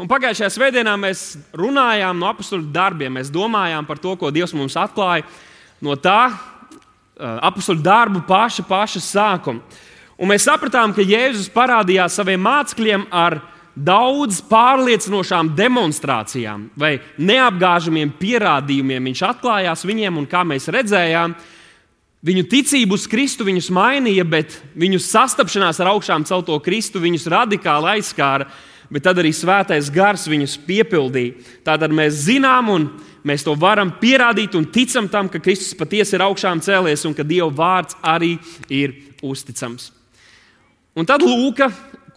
Un pagājušajā svētdienā mēs runājām no apakstu darbiem. Mēs domājām par to, ko Dievs mums atklāja no tā apakstu darbu paša, paša sākuma. Un mēs sapratām, ka Jēzus parādījās saviem mācekļiem ar daudz pārliecinošām demonstrācijām vai neapgāžamiem pierādījumiem. Viņš atklājās viņiem, un kā mēs redzējām, viņu ticību uz Kristu viņus mainīja, bet viņu sastapšanās ar augšām celto Kristu viņus radikāli aizskāra. Bet tad arī svētais gars viņus piepildīja. Tātad mēs zinām, un mēs to varam pierādīt un ticam tam, ka Kristus patiesi ir augšām cēlies un ka Dieva vārds arī ir uzticams. Un tad Lūka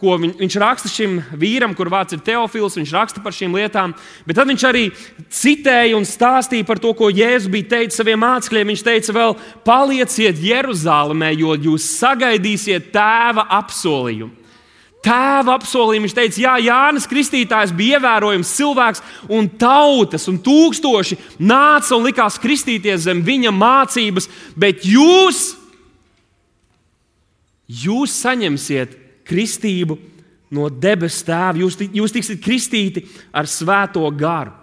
ko viņ, viņš raksta šim vīram, kur vārds ir Teofils, viņš raksta par šīm lietām, bet tad viņš arī citēja un stāstīja par to, ko Jēzus bija teicis saviem mācekļiem. Viņš teica, vēl palieciet Jeruzalemē, jo jūs sagaidīsiet tēva apsolījumu. Tēva apsolījumu viņš teica, Jā, Jānis Kristītājs bija ievērojams cilvēks, un tautas un tūkstoši nāca un likās kristīties zem viņa mācības, bet jūs, jūs saņemsiet kristību no debesu tēva. Jūs, jūs tiksiet kristīti ar svēto garu.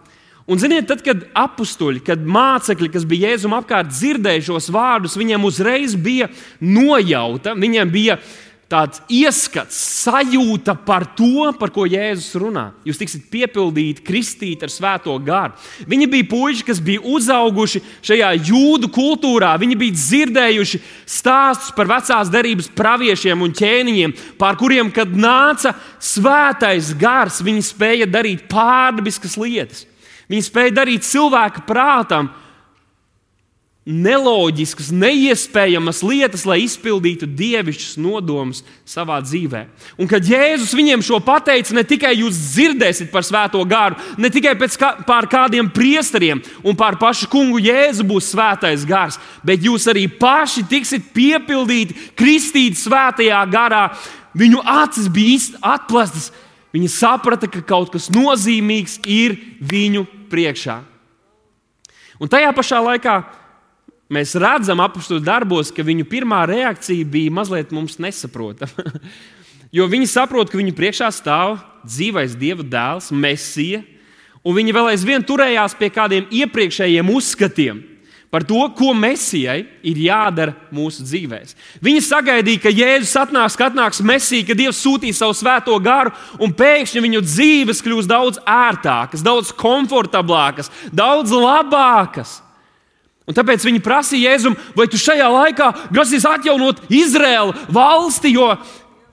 Un, ziniet, tad, kad apstuļi, kad mācekļi, kas bija Jēzum apkārt, dzirdēja šos vārdus, viņiem uzreiz bija nojauta, viņiem bija tāds ieskats, sajūta par to, par ko Jēzus runā. Jūs tiksiet piepildīti, kristīti ar svēto garu. Viņi bija puiši, kas bija uzauguši šajā jūdu kultūrā. Viņi bija dzirdējuši stāstus par vecās derības praviešiem un ķēniņiem, pār kuriem, kad nāca svētais gars, viņi spēja darīt pārdabiskas lietas. Viņi spēja darīt cilvēka prātam neloģiskas, neiespējamas lietas, lai izpildītu dievišķus nodomus savā dzīvē. Un kad Jēzus viņiem šo pateica, ne tikai jūs dzirdēsiet par svēto garu, ne tikai kā, pār kādiem priesteriem un pār pašu kungu Jēzu būs svētais gars, bet jūs arī paši tiksiet piepildīti, kristīti svētajā garā. Viņu acis bija atklātas, viņi saprata, ka kaut kas nozīmīgs ir viņu priekšā. Un tajā pašā laikā Mēs redzam, apakstu darbos, ka viņu pirmā reakcija bija mazliet mums nesaprotama. jo viņi saprot, ka viņu priekšā stāv dzīvais Dieva dēls, Mēsija, un viņi vēl aizvien turējās pie kādiem iepriekšējiem uzskatiem par to, ko Mēsijai ir jādara mūsu dzīvēm. Viņi sagaidīja, ka Jēzus atnāks, ka atnāks Mēsija, ka Dievs sūtīs savu svēto garu, un pēkšņi viņu dzīves kļūs daudz ērtākas, daudz komfortablākas, daudz labākas. Un tāpēc viņi prasīja Jēzum, vai tu šajā laikā grasies atjaunot Izraēlu valsti, jo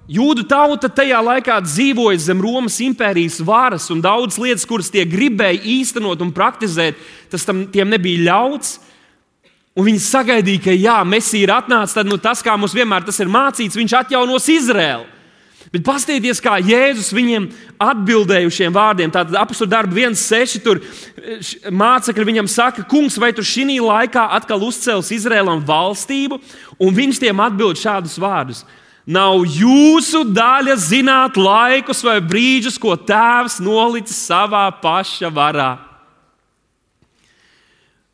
jūdu tauta tajā laikā dzīvoja zem Romas impērijas varas, un daudz lietas, kuras tie gribēja īstenot un praktizēt, tas tam nebija ļauts. Un viņi sagaidīja, ka jā, Mēsija ir atnācis, tad nu, tas, kā mums vienmēr tas ir mācīts, viņš atjaunos Izraēlu. Bet paskatieties, kā Jēzus viņiem atbildēja uz šiem vārdiem. Tātad apakstu darbu 1,6. Tur mācekļi viņam saka, kungs, vai tu šī laikā atkal uzcels Izrēlam valstību? Un viņš tiem atbild šādus vārdus. Nav jūsu daļa zināt laikus vai brīžus, ko tēvs nolicis savā paša varā.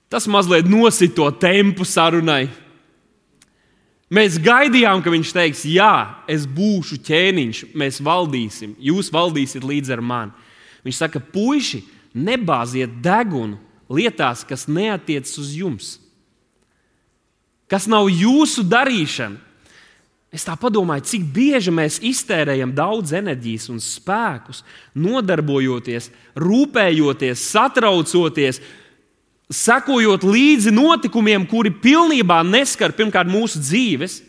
Tas mazliet nosito tempu sarunai. Mēs gaidījām, ka viņš teiks, jā, es būšu ķēniņš, mēs valdīsim, jūs valdīsiet līdz ar mani. Viņš saka, puiši, nebāziet degunu lietās, kas neatiecas uz jums, kas nav jūsu darīšana. Es tā domāju, cik bieži mēs iztērējam daudz enerģijas un spēkus, nodarbojoties, rūpējoties, satraucoties, sekojot līdzi notikumiem, kuri pilnībā neskar pirmkārt mūsu dzīves,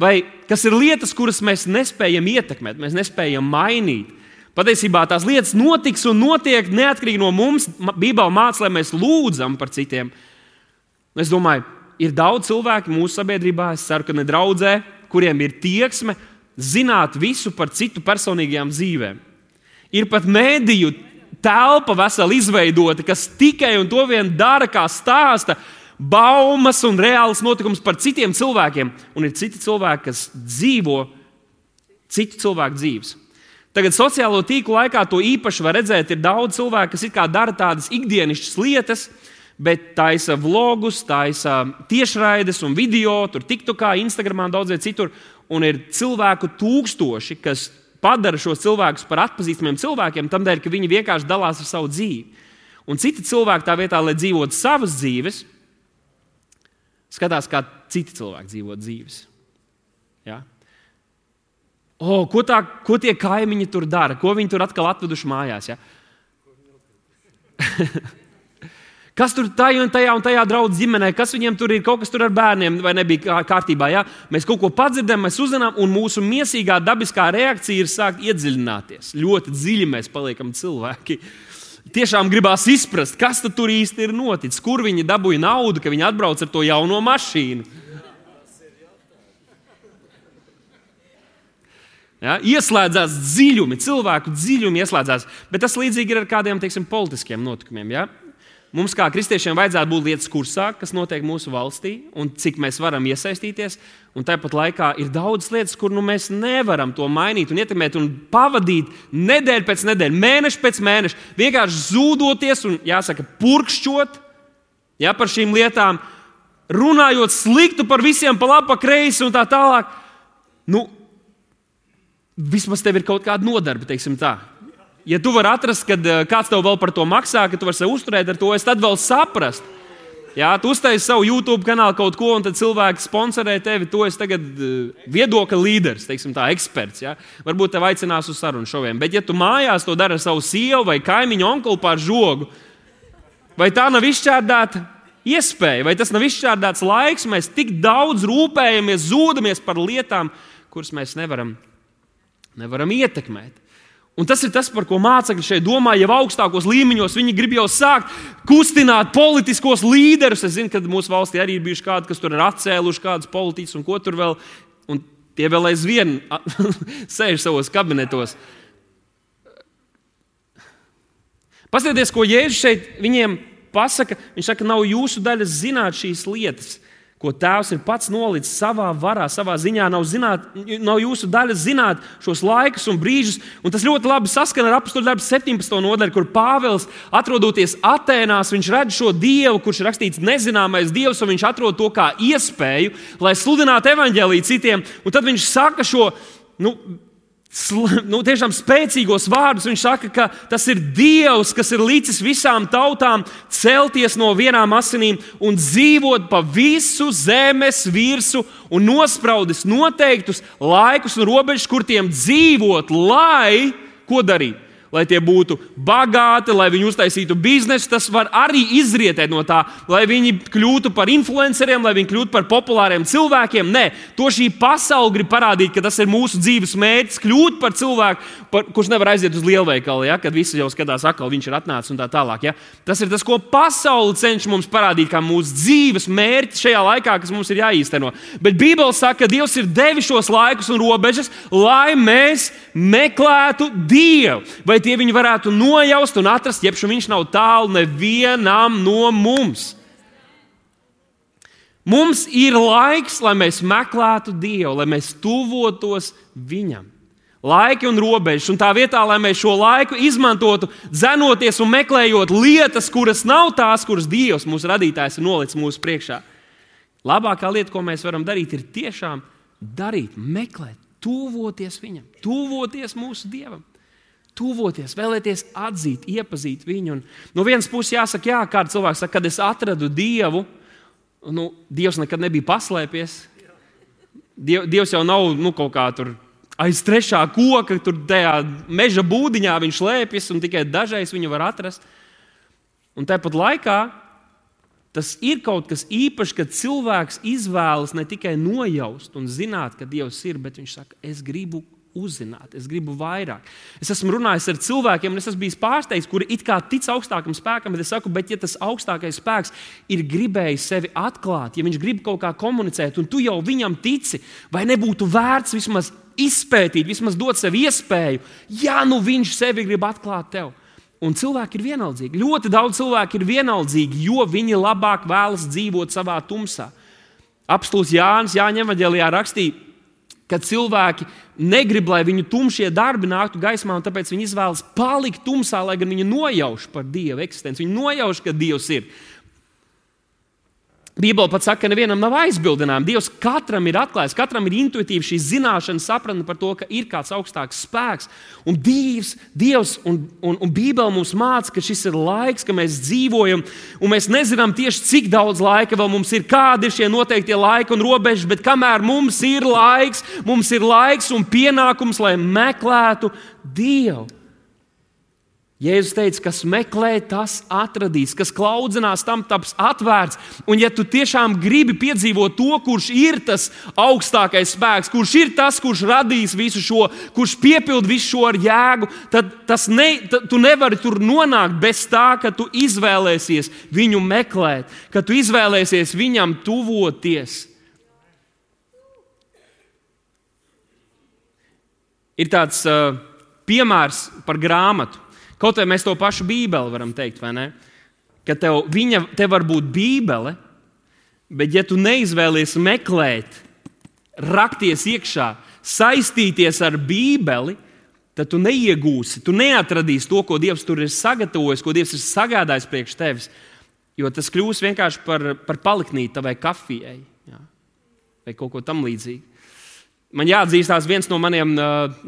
vai kas ir lietas, kuras mēs nespējam ietekmēt, mēs nespējam mainīt. Patiesībā tās lietas notiks un notiek neatkarīgi no mums. Bībelē mācīja, lai mēs lūdzam par citiem. Es domāju, ir daudz cilvēku mūsu sabiedrībā, es ceru, ka ne draudzē, kuriem ir tieksme zināt visu par citu personīgajām dzīvēm. Ir pat mēdīju telpa vesela izveidota, kas tikai un to vien dara, kā stāsta baumas un reāls notikums par citiem cilvēkiem. Un ir citi cilvēki, kas dzīvo citu cilvēku dzīves. Tagad sociālo tīklu laikā to īpaši var redzēt. Ir daudz cilvēku, kas dara tādas ikdienišķas lietas, bet taisa vlogus, taisa tiešraides un video, tur TikTokā, Instagramā, daudziem citur. Un ir cilvēku tūkstoši, kas padara šos cilvēkus par atpazīstamiem cilvēkiem, tādēļ, ka viņi vienkārši dalās ar savu dzīvi. Un citi cilvēki tā vietā, lai dzīvotu savas dzīves, skatās, kā citi cilvēki dzīvo dzīves. Ja? O, ko, tā, ko tie kaimiņi tur dara? Ko viņi tur atkal atveduši mājās? Ja? Kas tur tajā un tajā un tajā draudzē ģimenē, kas viņiem tur ir, kaut kas tur ar bērniem vai nebija kārtībā. Ja? Mēs kaut ko padzirdam, mēs uzzinām, un mūsu mīsīgā dabiskā reakcija ir sākt iedziļināties. Ļoti dziļi mēs paliekam cilvēki. Tiešām gribās izprast, kas tur īsti ir noticis, kur viņi dabūja naudu, ka viņi atbrauc ar to jauno mašīnu. Ja? Ieslēdzās dziļumi, cilvēku dziļumi ieslēdzās. Bet tas līdzīgi ir ar kādiem teiksim, politiskiem notikumiem. Ja? Mums, kā kristiešiem, vajadzētu būt lietas kursā, kas notiek mūsu valstī, un cik mēs varam iesaistīties. Un tāpat laikā ir daudz lietas, kur nu, mēs nevaram to mainīt un ietekmēt, un pavadīt nedēļu pēc nedēļas, mēnešu pēc mēneša, vienkārši zūdoties un, jāsaka, purkšķot ja, par šīm lietām, runājot sliktu par visiem, pa labi, pa kreisi un tā tālāk. Nu, vismaz tev ir kaut kāda nodarbe, teiksim tā. Ja tu vari atrast, ka eh, kāds tev vēl par to maksā, ka tu vari sev uzturēt ar to, es tad vēl saprastu. Jā, tu uztaisīji savu YouTube kanālu kaut ko, un tad cilvēki sponsorē tevi. Tu esi tagad uh, viedokļa līderis, teiksim, tā eksperts. Jā. Varbūt tev aicinās uz sarunu šoviem. Bet, ja tu mājās to dari ar savu sievu vai kaimiņu onkuli pār žogu, vai tā nav izšķērdēta iespēja, vai tas nav izšķērdēts laiks, mēs tik daudz rūpējamies, zūdamies par lietām, kuras mēs nevaram, nevaram ietekmēt. Un tas ir tas, par ko mācekļi šeit domā. Jau augstākos līmeņos viņi grib jau sākt kustināt politiskos līderus. Es zinu, ka mūsu valstī arī ir bijuši kādi, kas tur ir atcēluši kādus politiķus un ko tur vēl. Un tie vēl aizvien sēž savos kabinetos. Paskatieties, ko Jēzus šeit viņiem pasaka. Viņš saka, nav jūsu daļa zināt šīs lietas ko Tēvs ir pats nolicis savā varā, savā ziņā. Nav, zināt, nav jūsu daļa zināt šos laikus un brīžus. Un tas ļoti labi saskana ar apakstu darbu 17. nodaļu, kur Pāvils, atrodoties Atēnās, viņš redz šo dievu, kurš ir rakstīts nezināmais dievs, un viņš atrod to kā iespēju, lai sludinātu evaņģēlīju citiem. Un tad viņš saka šo. Nu, nu, tiešām spēcīgos vārdus. Viņš saka, ka tas ir Dievs, kas ir licis visām tautām celties no vienām asinīm un dzīvot pa visu zemes virsmu un nospraudis noteiktus laikus un robežas, kur tiem dzīvot, lai ko darītu lai tie būtu bagāti, lai viņi uztaisītu biznesu. Tas var arī izrietēt no tā, lai viņi kļūtu par influenceriem, lai viņi kļūtu par populāriem cilvēkiem. Nē, to šī pasaule grib parādīt, ka tas ir mūsu dzīves mērķis, kļūt par cilvēku, par, kurš nevar aiziet uz lielveikalu, ja, kad visi jau skatās, atkal viņš ir atnācis un tā tālāk. Ja. Tas ir tas, ko pasaule cenšas mums parādīt, kā mūsu dzīves mērķis šajā laikā, kas mums ir jāīsteno. Bet Bībele saka, ka Dievs ir devis šos laikus un robežas, lai mēs meklētu Dievu. Vai tie viņu varētu nojaust un atrast, jeb viņš nav tālu nevienam no mums. Mums ir laiks, lai mēs meklētu Dievu, lai mēs tuvotos Viņam. Laiki un robežas, un tā vietā, lai mēs šo laiku izmantotu, zenoties un meklējot lietas, kuras nav tās, kuras Dievs, mūsu radītājs, ir nolicis mūsu priekšā. Labākā lieta, ko mēs varam darīt, ir tiešām darīt, meklēt, tuvoties Viņam, tuvoties mūsu Dievam tuvoties, vēlēties atzīt, iepazīt viņu. Un no vienas puses, jāsaka, jā, kāds cilvēks saka, kad es atradu Dievu, nu, Dievs nekad nebija paslēpies. Diev, Dievs jau nav nu, kaut kā tur aiz trešā koka, tur tajā meža būdiņā viņš slēpjas, un tikai dažreiz viņu var atrast. Un tāpat laikā tas ir kaut kas īpašs, kad cilvēks izvēlas ne tikai nojaust un zināt, ka Dievs ir, bet viņš saka, es gribu uzzināt, es gribu vairāk. Es esmu runājis ar cilvēkiem, un es esmu bijis pārsteigts, kuri it kā tic augstākam spēkam, bet es saku, bet ja tas augstākais spēks ir gribējis sevi atklāt, ja viņš grib kaut kā komunicēt, un tu jau viņam tici, vai nebūtu vērts vismaz izpētīt, vismaz dot sev iespēju, ja nu viņš sevi grib atklāt tev. Un cilvēki ir vienaldzīgi. Ļoti daudz cilvēku ir vienaldzīgi, jo viņi labāk vēlas dzīvot savā tumsā. Apstults Jānis Jāņa Evanģelijā rakstīja, ka cilvēki negrib, lai viņu tumšie darbi nāktu gaismā, un tāpēc viņi izvēlas palikt tumsā, lai gan viņi nojauš par Dieva eksistenci. Viņi nojauš, ka Dievs ir. Bībeli pat saka, ka nevienam nav aizbildinājumi. Dievs katram ir atklājis, katram ir intuitīva šī zināšana, sapratne par to, ka ir kāds augstāks spēks. Un Dievs, Dievs un, un, un Bībele mums māca, ka šis ir laiks, ka mēs dzīvojam, un mēs nezinām tieši cik daudz laika vēl mums ir, kādi ir šie noteiktie laiki un robežas, bet kamēr mums ir laiks, mums ir laiks un pienākums, lai meklētu Dievu. Jēzus teica, kas meklē, tas atradīs, kas klaudzinās, tam taps atvērts. Un, ja tu tiešām gribi piedzīvot to, kurš ir tas augstākais spēks, kurš ir tas, kurš radīs visu šo, kurš piepildīs visu šo ar jēgu, tad ne, tu nevari tur nonākt bez tā, ka tu izvēlēsies viņu meklēt, ka tu izvēlēsies viņam tuvoties. Ir tāds uh, piemērs par grāmatu. Kaut vai mēs to pašu Bībeli varam teikt, vai ne? Ka tev, viņa, tev var būt Bībele, bet ja tu neizvēlies meklēt, rakties iekšā, saistīties ar Bībeli, tad tu neiegūsi, tu neatradīsi to, ko Dievs tur ir sagatavojis, ko Dievs ir sagādājis priekš tevis. Jo tas kļūs vienkārši par, par paliknīti vai kafijai jā, vai kaut ko tamlīdzīgu. Man jāatzīstās, viens no maniem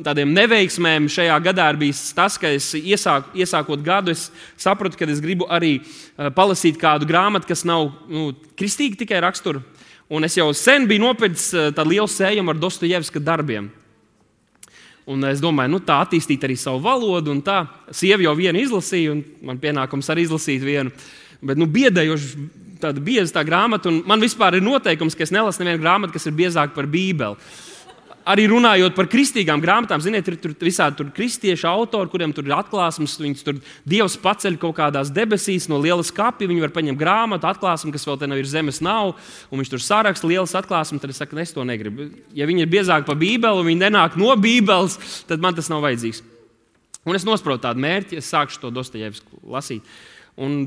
tādiem neveiksmēm šajā gadā ir bijis tas, ka es iesāk, iesākot gadu, es sapratu, ka es gribu arī palasīt kādu grāmatu, kas nav nu, kristīga tikai rakstura. Un es jau sen biju nopircis tādu lielu sējumu ar Dostojevska darbiem. Un es domāju, nu, tā attīstīt arī savu valodu, tā sieva jau vienu izlasīja, un man pienākums arī izlasīt vienu. Bet nu, biedējoši tāda bieza tā grāmata, un man vispār ir noteikums, ka es nelasu nevienu grāmatu, kas ir biezāka par Bībeli arī runājot par kristīgām grāmatām, ziniet, ir tur visādi tur kristiešu autori, kuriem tur ir atklāsmes. Viņus tur Dievs paceļ kaut kādās debesīs no lielas kapja. Viņi var paņemt grāmatu, atklāsmu, kas vēl te nav, ir zemes nav, un viņš tur saraksta lielas atklāsmes. Tad es saku, es to negribu. Ja viņi ir biezāki par Bībeli un viņi nenāk no Bībeles, tad man tas nav vajadzīgs. Un es nosprotu tādu mērķi, es sākšu to Dostojevsku lasīt. Un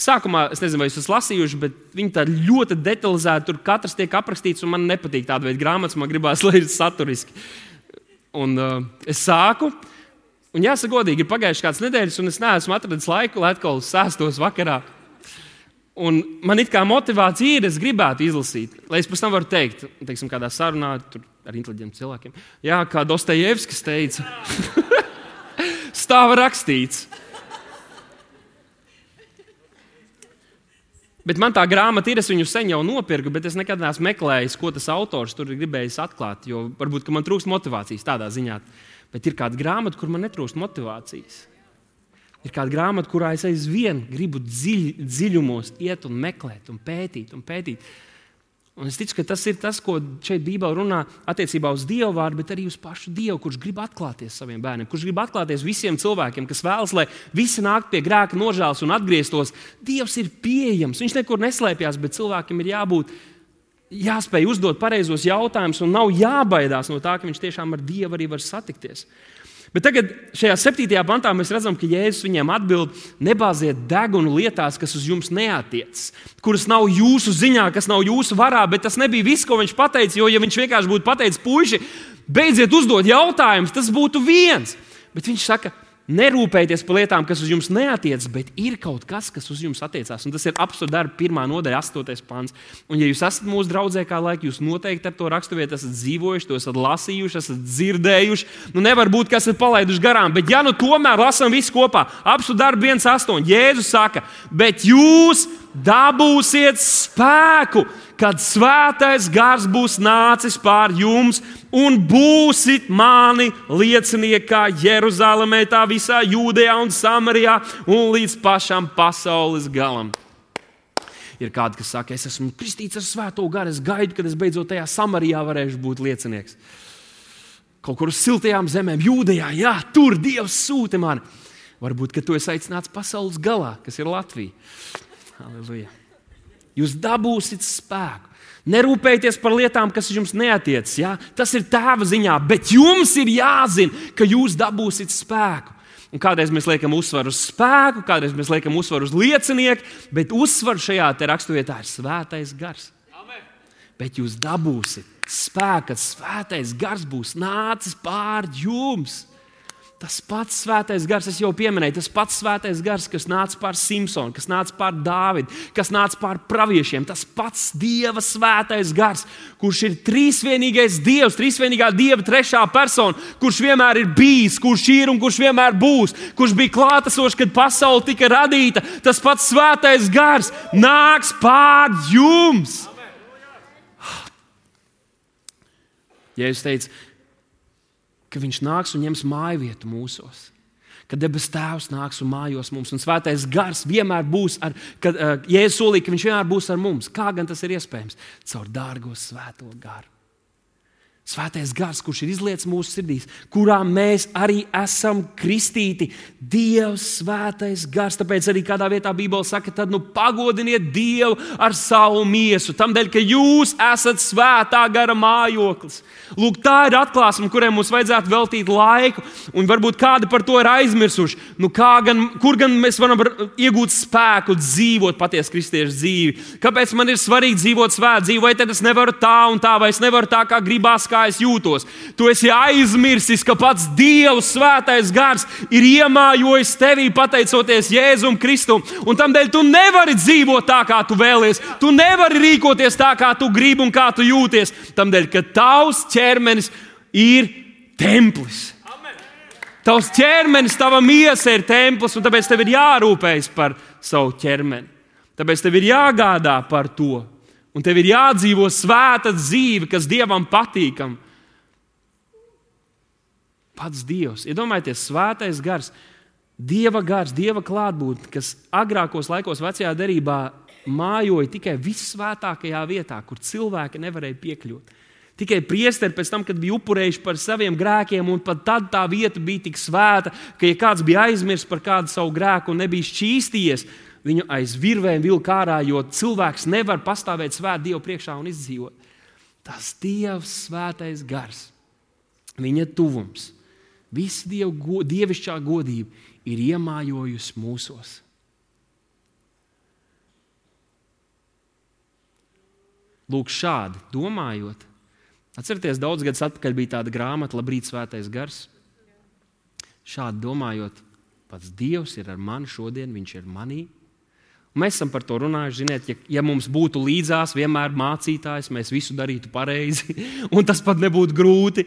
Sākumā es nezinu, vai jūs esat lasījuši, bet viņi tā ļoti detalizēti tur katrs tiek aprakstīts. Man nepatīk tāda veida grāmatas, man gribās, lai ir saturiski. Un, uh, es sāku, un jāsaka, godīgi, ir pagājušas kādas nedēļas, un es neesmu atradis laiku, lai atkal sēstos vakarā. Un man ir kā motivācija, ir, es gribētu izlasīt, lai es pēc tam varu teikt, teiksim, kādā sarunā ar inteliģentiem cilvēkiem. Jā, kā Dostojevskis teica, stāv rakstīts. Bet man tā grāmata ir, es viņu sen jau nopirku, bet es nekad neesmu meklējis, ko tas autors tur ir gribējis atklāt. Jo varbūt man trūkst motivācijas tādā ziņā. Bet ir kāda grāmata, kur man netrūkst motivācijas. Ir kāda grāmata, kurā es aizvien gribu dziļ, dziļumos iet un meklēt, un pētīt, un pētīt. Un es ticu, ka tas ir tas, ko šeit Bībelē runā attiecībā uz Dievu vārdu, bet arī uz pašu Dievu, kurš grib atklāties saviem bērniem, kurš grib atklāties visiem cilvēkiem, kas vēlas, lai visi nāktu pie grēka nožēlas un atgrieztos. Dievs ir pieejams, viņš nekur neslēpjas, bet cilvēkam ir jābūt. Jāspēj uzdot pareizos jautājumus, un nav jābaidās no tā, ka viņš tiešām ar Dievu arī var satikties. Bet tagad, šajā septītajā pantā, mēs redzam, ka Jēzus viņiem atbild: nebāziet degunu lietās, kas uz jums neatiecas, kuras nav jūsu ziņā, kas nav jūsu varā. Bet tas nebija viss, ko viņš teica. Jo, ja viņš vienkārši būtu pateicis, puiši, beidziet uzdot jautājumus, tas būtu viens. Bet viņš saka, Nerūpējieties par lietām, kas uz jums neatiecas, bet ir kaut kas, kas uz jums attiecās. Un tas ir apstākļu darba pirmā nodaļa, astotais pāns. Un, ja jūs esat mūsu draugs, kā laika, jūs noteikti ar to raksturvietu esat dzīvojuši, to esat lasījuši, esat dzirdējuši. Nu, nevar būt, ka esat palaiduši garām, bet ja nu tomēr lasām visu kopā, apstākļu darba 1,8. Jēzus saka, bet jūs dabūsiet spēku kad svētais gars būs nācis pār jums, un būsit mani liecinieki kā Jeruzalemē, tā visā Jūdejā un Samarijā un līdz pašam pasaules galam. Ir kādi, kas saka, es esmu kristīts ar svēto garu, es gaidu, kad es beidzot tajā Samarijā varēšu būt liecinieks. Kaut kur uz siltajām zemēm, Jūdejā, jā, tur Dievs sūta mani. Varbūt, ka tu esi aicināts pasaules galā, kas ir Latvija. Halleluja! Jūs dabūsiet spēku. Nerūpējieties par lietām, kas jums neatiecas. Ja? Tas ir tēva ziņā, bet jums ir jāzina, ka jūs dabūsiet spēku. Un kādreiz mēs liekam uzsvaru uz spēku, kādreiz mēs liekam uzsvaru uz liecinieku, bet uzsvaru šajā raksturvietā ir svētais gars. Amen. Bet jūs dabūsiet spēku, kad svētais gars būs nācis pār jums. Tas pats svētais gars, es jau pieminēju, tas pats svētais gars, kas nāca pār Simpsonu, kas nāca pār Dāvidu, kas nāca pār praviešiem. Tas pats Dieva svētais gars, kurš ir trīsvienīgais Dievs, trīsvienīgā Dieva trešā persona, kurš vienmēr ir bijis, kurš ir un kurš vienmēr būs, kurš bija klātesošs, kad pasaule tika radīta. Tas pats svētais gars nāks pār jums. Ja es teicu, ka Viņš nāks un ņems māju vietu mūsos. Kad debes Tēvs nāks un mājos mums, un Svētais Gars vienmēr būs ar, kad uh, Jēzus solīja, ka Viņš vienmēr būs ar mums. Kā gan tas ir iespējams? Caur dārgo Svēto Garu. Svētais gars, kurš ir izlietis mūsu sirdīs, kurā mēs arī esam kristīti. Dievs, svētais gars. Tāpēc arī kādā vietā Bībelē saka, tad nu pagodiniet Dievu ar savu miesu. Tādēļ, ka jūs esat svētā gara mājoklis. Lūk, tā ir atklāsme, kurai mums vajadzētu veltīt laiku. Un varbūt kādi par to ir aizmirsuši. Nu, gan, kur gan mēs varam iegūt spēku dzīvot patiesu kristiešu dzīvi? Kāpēc man ir svarīgi dzīvot svētu dzīvi? Vai tad es nevaru tā un tā, vai es nevaru tā, kā gribās? Kā es jūtos. Tu esi aizmirsis, ka pats Dieva svētais gars ir iemājojis tevī pateicoties Jēzum Kristum. Un tādēļ tu nevari dzīvot tā, kā tu vēlies. Tu nevari rīkoties tā, kā tu gribi un kā tu jūties. Tādēļ, ka tavs ķermenis ir templis. Tavs ķermenis, tava miesa ir templis, un tāpēc tev ir jārūpējas par savu ķermeni. Tāpēc tev ir jāgādā par to. Un tev ir jādzīvo svēta dzīve, kas dievam patīkam. Pats Dievs, iedomājieties, svētais gars, dieva gars, dieva klātbūtne, kas agrākos laikos, vecajā derībā, mājoja tikai vissvētākajā vietā, kur cilvēki nevarēja piekļūt. Tikai priesteri pēc tam, kad bija upurējuši par saviem grēkiem, un pat tad tā vieta bija tik svēta, ka, ja kāds bija aizmirsis par kādu savu grēku un nebija šķīstījies, viņu aiz virvēm vilka ārā, jo cilvēks nevar pastāvēt svēt Dievu priekšā un izdzīvot. Tas Dievs, svētais gars, viņa tuvums, visa dievu, go, dievišķā godība ir iemājojusi mūsos. Lūk, šādi domājot, atcerieties, daudz gadus atpakaļ bija tāda grāmata, Labrīt, Svētais Gars. Šādi domājot, pats Dievs ir ar mani šodien, Viņš ir manī, Mēs esam par to runājuši. Ziniet, ja, ja mums būtu līdzās vienmēr mācītājs, mēs visu darītu pareizi, un tas pat nebūtu grūti.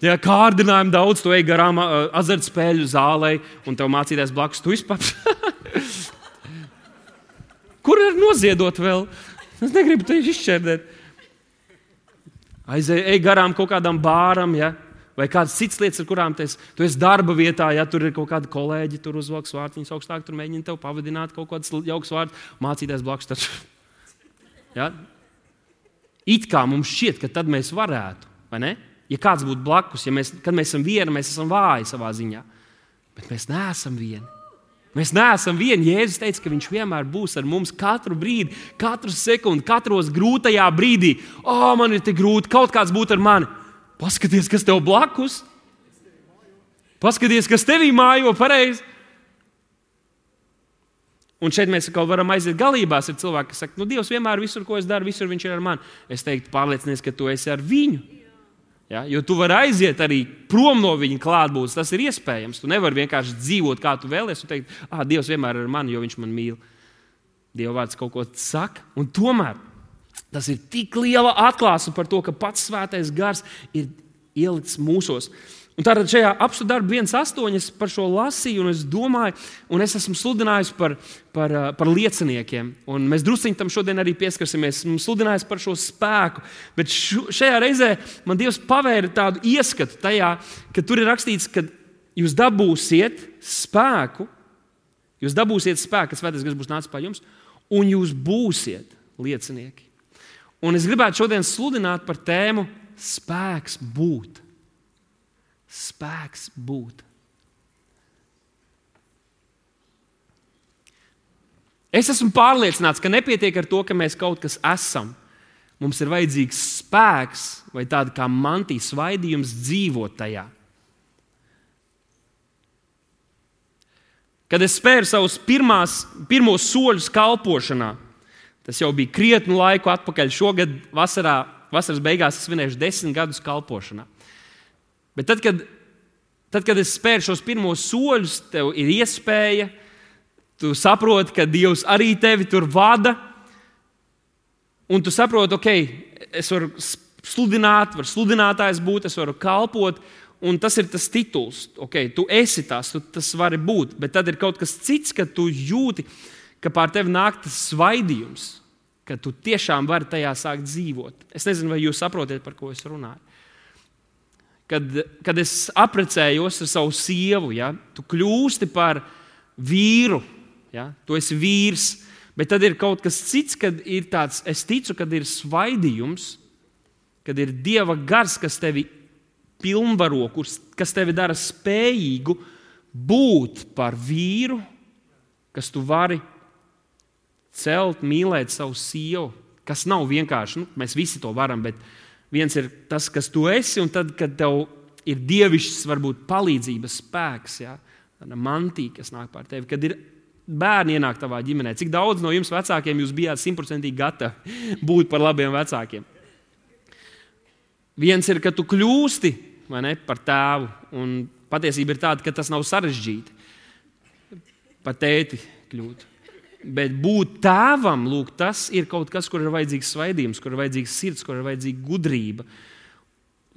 Ja kārdinājumi daudz, tu ej garām azartspēļu zālē, un tev mācītājs blakus tu vispār. Kur ir noziedot vēl? Es negribu te izšķērdēt. Aizej ej garām kaut kādam bāram. Ja? Vai kādas citas lietas, ar kurām esi, tu esi darba vietā, ja tur ir kaut kādi kolēģi, tur uzvalks vārtiņus augstāk, tur mēģina tev pavadināt kaut kādus jaukus vārdus, mācīties blakus. Tad... Ja? It kā mums šķiet, ka tad mēs varētu, vai ne? Ja kāds būtu blakus, ja mēs, kad mēs esam vieni, mēs esam vāji savā ziņā. Bet mēs neesam vieni. Mēs neesam vieni. Jēzus teica, ka Viņš vienmēr būs ar mums katru brīdi, katru sekundi, katros grūtajā brīdī. O, man ir tik grūti, kaut kāds būtu ar mani. Paskaties, kas tev blakus. Paskaties, kas tevī mājo pareizi. Un šeit mēs atkal varam aiziet galībās. Ir cilvēki, kas saka, nu, Dievs vienmēr visur, ko es daru, visur viņš ir ar mani. Es teiktu, pārliecinies, ka tu esi ar viņu. Ja? Jo tu vari aiziet arī prom no viņa klātbūtnes. Tas ir iespējams. Tu nevari vienkārši dzīvot, kā tu vēlies. Tu teikt, ah, Dievs vienmēr ir ar mani, jo viņš man mīl. Dieva vārds kaut ko saka. Un tomēr Tas ir tik liela atklāsme par to, ka pats svētais gars ir ielicis mūsos. Un tātad šajā apstu darbā 1,8 es par šo lasīju, un es domāju, un es esmu sludinājis par, par, par lieciniekiem. Un mēs druskuļi tam šodien arī pieskarsimies. Esmu sludinājis par šo spēku, bet šu, šajā reizē man Dievs pavēra tādu ieskatu tajā, ka tur ir rakstīts, ka jūs dabūsiet spēku, jūs dabūsiet spēku, kas svētais gars būs nācis pie jums, un jūs būsiet liecinieki. Un es gribētu šodien sludināt par tēmu spēks būt. Spēks būt. Es esmu pārliecināts, ka nepietiek ar to, ka mēs kaut kas esam. Mums ir vajadzīgs spēks vai tāda kā mantijas svaidījums dzīvot tajā. Kad es spēru savus pirmās, pirmos soļus kalpošanā, Tas jau bija krietnu laiku atpakaļ. Šogad vasarā, vasaras beigās es svinēšu desmit gadus kalpošanā. Bet tad, kad Tad, kad es spēru šos pirmos soļus, tev ir iespēja, tu saproti, ka Dievs arī tevi tur vada. Un tu saproti, ok, es varu sludināt, varu sludinātājs būt, es varu kalpot. Un tas ir tas tituls, ok, tu esi tas, tu, tas vari būt. Bet tad ir kaut kas cits, kad tu jūti, ka pār tevi nāk tas svaidījums, ka tu tiešām vari tajā sākt dzīvot. Es nezinu, vai jūs saprotat, par ko es runāju. Kad, kad es apprecējos ar savu sievu, ja, tu kļūsti par vīru, ja, tu esi vīrs. Bet tad ir kaut kas cits, kad ir tāds, es ticu, kad ir svaidījums, kad ir dieva gars, kas tevi pilnvaro, kas tevi dara spējīgu būt par vīru, kas tu vari celt, mīlēt savu sievu. Kas nav vienkārši, nu, mēs visi to varam, bet viens ir tas, kas tu esi, un tad, kad tev ir dievišķs, varbūt palīdzības spēks, ja, tāda mantija, kas nāk pār tevi, kad ir bērni ienāk tavā ģimenē. Cik daudz no jums vecākiem jūs bijāt simtprocentīgi gatavi būt par labiem vecākiem? Viens ir, ka tu kļūsti ne, par tēvu. Un patiesība ir tāda, ka tas nav sarežģīti. Par tēti kļūt. Bet būt tēvam, lūk, tas ir kaut kas, kur ir vajadzīgs svaidījums, kur ir vajadzīgs sirds, kur ir vajadzīga gudrība.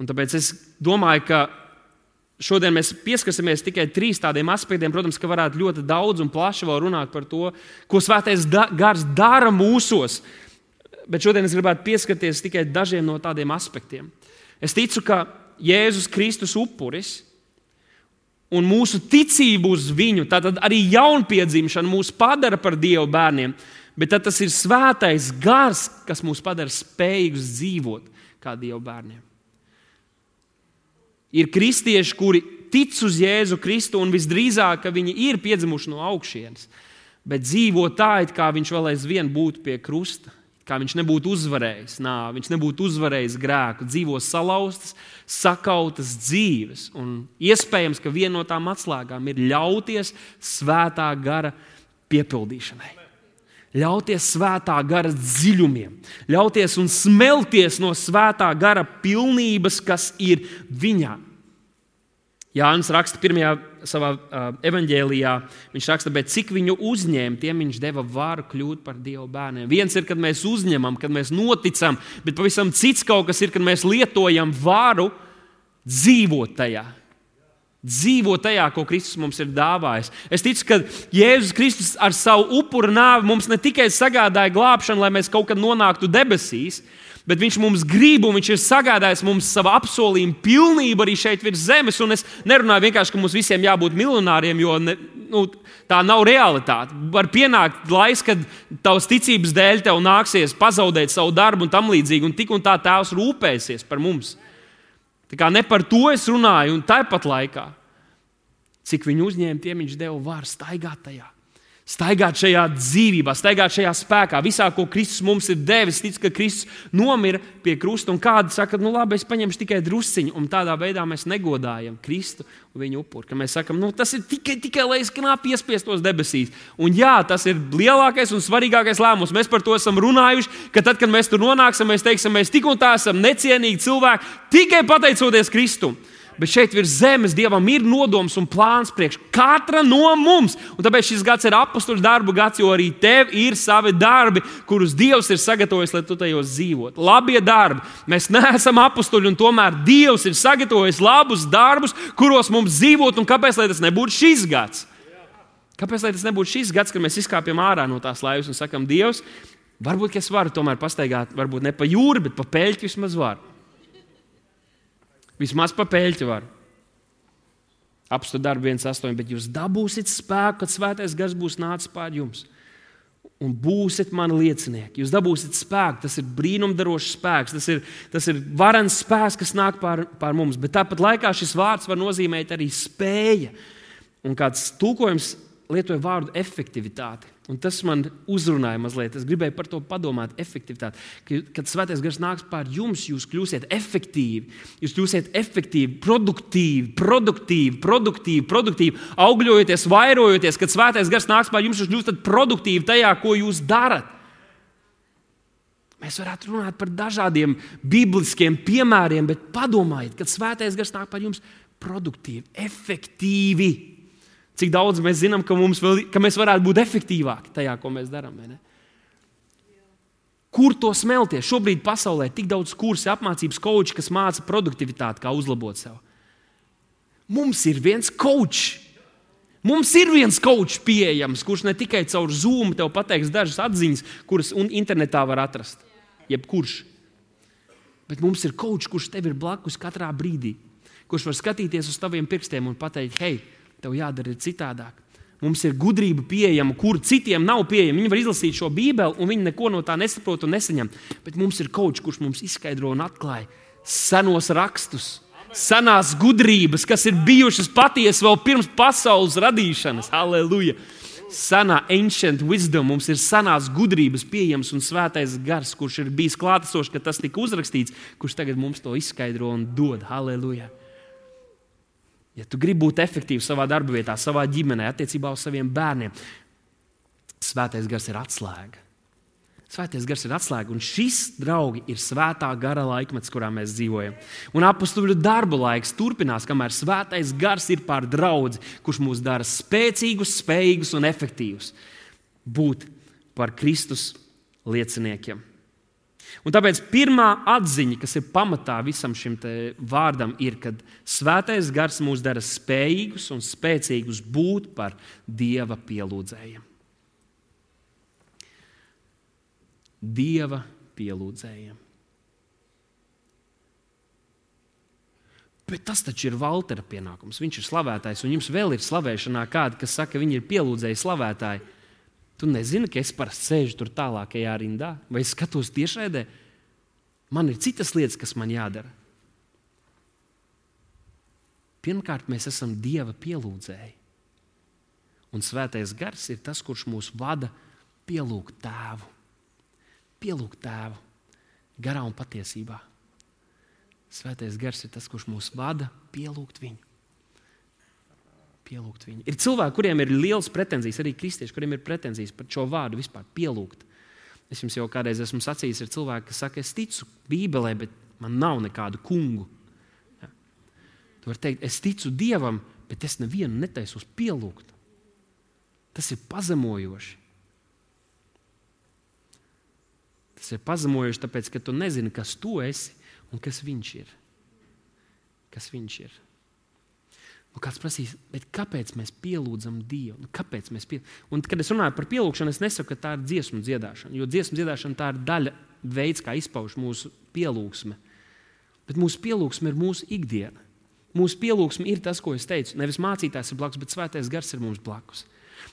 Un tāpēc es domāju, ka šodien mēs pieskarsimies tikai trīs tādiem aspektiem. Protams, ka varētu ļoti daudz un plaši vēl runāt par to, ko svētais da gars dara mūsos. Bet šodien es gribētu pieskarties tikai dažiem no tādiem aspektiem. Es ticu, ka Jēzus Kristus upuris un mūsu ticība uz viņu, tad arī jaunpiedzimšana mūs padara par Dieva bērniem, bet tas ir svētais gars, kas mūs padara spējīgus dzīvot kā Dieva bērniem. Ir kristieši, kuri tic uz Jēzu Kristu, un visdrīzāk viņi ir piedzimuši no augšas, bet dzīvo tā, it kā viņš vēl aizvien būtu pie krusta kā viņš nebūtu uzvarējis nāvi, viņš nebūtu uzvarējis grēku, dzīvo salauztas, sakautas dzīves. Un iespējams, ka viena no tām atslēgām ir ļauties svētā gara piepildīšanai. Ļauties svētā gara dziļumiem, ļauties un smelties no svētā gara pilnības, kas ir viņā. Jānis raksta pirmajā savā uh, evanģēlijā, viņš raksta, bet cik viņu uzņēma, tiem viņš deva varu kļūt par Dieva bērniem. Viens ir, kad mēs uzņemam, kad mēs noticam, bet pavisam cits kaut kas ir, kad mēs lietojam varu dzīvot tajā. Dzīvot tajā, ko Kristus mums ir dāvājis. Es ticu, ka Jēzus Kristus ar savu upuru nāvi mums ne tikai sagādāja glābšanu, lai mēs kaut kad nonāktu debesīs, bet Viņš mums grib un Viņš ir sagādājis mums savu apsolījumu pilnību arī šeit virs zemes. Un es nerunāju vienkārši, ka mums visiem jābūt miljonāriem, jo ne, nu, tā nav realitāte. Var pienākt laiks, kad tavs ticības dēļ tev nāksies pazaudēt savu darbu un tam līdzīgi, un tik un tā Tēvs rūpēsies par mums. Tā kā ne par to es runāju, un tāpat laikā, cik viņu uzņēma, tiem viņš deva varu staigāt tajā staigāt šajā dzīvībā, staigāt šajā spēkā, visā, ko Kristus mums ir devis. Tic, ka Kristus nomira pie krusta, un kādi saka, nu labi, es paņemšu tikai drusciņu, un tādā veidā mēs negodājam Kristu un viņa upuri. Mēs sakām, nu, tas ir tikai, tikai lai es knapi iespiestos debesīs. Un jā, tas ir lielākais un svarīgākais lēmums. Mēs par to esam runājuši, ka tad, kad mēs tur nonāksim, mēs teiksim, mēs tik un tā esam necienīgi cilvēki tikai pateicoties Kristum bet šeit virs zemes Dievam ir nodoms un plāns priekš katra no mums. Un tāpēc šis gads ir apakstuļu darbu gads, jo arī tev ir savi darbi, kurus Dievs ir sagatavojis, lai tu tajos dzīvotu. Labie darbi. Mēs neesam apakstuļi, un tomēr Dievs ir sagatavojis labus darbus, kuros mums dzīvot. Un kāpēc tas nebūtu šis gads? Kāpēc tas nebūtu šis gads, kad mēs izkāpjam ārā no tās laivas un sakam, Dievs, varbūt es varu tomēr pastaigāt, varbūt ne pa jūru, bet pa peļķu vismaz varu. Vismaz pa peļķi var. Apstu darbu 1,8, bet jūs dabūsiet spēku, kad svētais gars būs nācis pār jums. Un būsiet mani liecinieki. Jūs dabūsiet spēku, tas ir brīnumdarošs spēks, tas ir, tas ir varens spēks, kas nāk pār, pār mums. Bet tāpat laikā šis vārds var nozīmēt arī spēja. Un kāds tulkojums lietoja vārdu efektivitāti. Un tas man uzrunāja mazliet. Es gribēju par to padomāt, efektivitāti. Kad svētais gars nāks pār jums, jūs kļūsiet efektīvi. Jūs kļūsiet efektīvi, produktīvi, produktīvi, produktīvi, produktīvi augļojoties, vairojoties. Kad svētais gars nāks pār jums, jūs kļūstat produktīvi tajā, ko jūs darat. Mēs varētu runāt par dažādiem bibliskiem piemēriem, bet padomājiet, kad svētais gars nāk pār jums, produktīvi, efektīvi. Cik daudz mēs zinām, ka, vēl, ka mēs varētu būt efektīvāki tajā, ko mēs darām. Kur to smelties? Šobrīd pasaulē ir tik daudz kursu, apmācības koči, kas māca produktivitāti, kā uzlabot sevi. Mums ir viens kočs. Mums ir viens kočs pieejams, kurš ne tikai caur Zoom te pateiks dažas atziņas, kuras internetā var atrast. Jebkurš. Bet mums ir kočs, kurš tev ir blakus katrā brīdī. Kurš var skatīties uz taviem pirkstiem un pateikt, hei, tev jādara citādāk. Mums ir gudrība pieejama, kur citiem nav pieejama. Viņi var izlasīt šo Bībeli, un viņi neko no tā nesaprot un nesaņem. Bet mums ir kočs, kurš mums izskaidro un atklāja senos rakstus, senās gudrības, kas ir bijušas patiesas vēl pirms pasaules radīšanas. Halleluja! Senā ancient wisdom mums ir senās gudrības pieejams un svētais gars, kurš ir bijis klātesošs, kad tas tika uzrakstīts, kurš tagad mums to izskaidro un dod. Halleluja! Ja tu gribi būt efektīvs savā darba vietā, savā ģimenē, attiecībā uz saviem bērniem, svētais gars ir atslēga. Svētais gars ir atslēga, un šis, draugi, ir svētā gara laikmets, kurā mēs dzīvojam. Un apakstuļu darba laiks turpinās, kamēr svētais gars ir pār draugu, kurš mūs dara spēcīgus, spējīgus un efektīvus būt par Kristus lieciniekiem. Un tāpēc pirmā atziņa, kas ir pamatā visam šim vārdam, ir, ka svētais gars mūs dara spējīgus un spēcīgus būt par dieva pielūdzējiem. Dieva pielūdzējiem. Bet tas taču ir Valtera pienākums. Viņš ir slavētājs, un jums vēl ir slavēšanā kāda, kas saka, ka viņi ir pielūdzēji slavētāji. Tu nezini, ka es parasti sēžu tur tālākajā rindā, vai es skatos tiešraidē. Man ir citas lietas, kas man jādara. Pirmkārt, mēs esam Dieva pielūdzēji. Un svētais gars ir tas, kurš mūs vada pielūgt tēvu. Pielūgt tēvu garā un patiesībā. Svētais gars ir tas, kurš mūs vada pielūgt viņu pielūgt viņu. Ir cilvēki, kuriem ir liels pretenzijas, arī kristieši, kuriem ir pretenzijas par šo vārdu vispār pielūgt. Es jums jau kādreiz esmu sacījis, ir cilvēki, kas saka, es ticu Bībelē, bet man nav nekādu kungu. Ja. Tu vari teikt, es ticu Dievam, bet es nevienu netaisos pielūgt. Tas ir pazemojoši. Tas ir pazemojoši, tāpēc, ka tu nezini, kas tu esi un kas viņš ir. Kas viņš ir. Un kāds prasīs, kāpēc mēs pielūdzam Dievu? Nu, kāpēc mēs pie... Un, kad es runāju par pielūgšanu, es nesaku, ka tā ir dziesmu dziedāšana. Jo dziesmu dziedāšana tā ir daļa, veids, kā izpauž mūsu pielūgsme. Bet mūsu pielūgsme ir mūsu ikdiena. Mūsu pielūgsme ir tas, ko es teicu. Nevis mācītājs ir blakus, bet svētais gars ir mums blakus.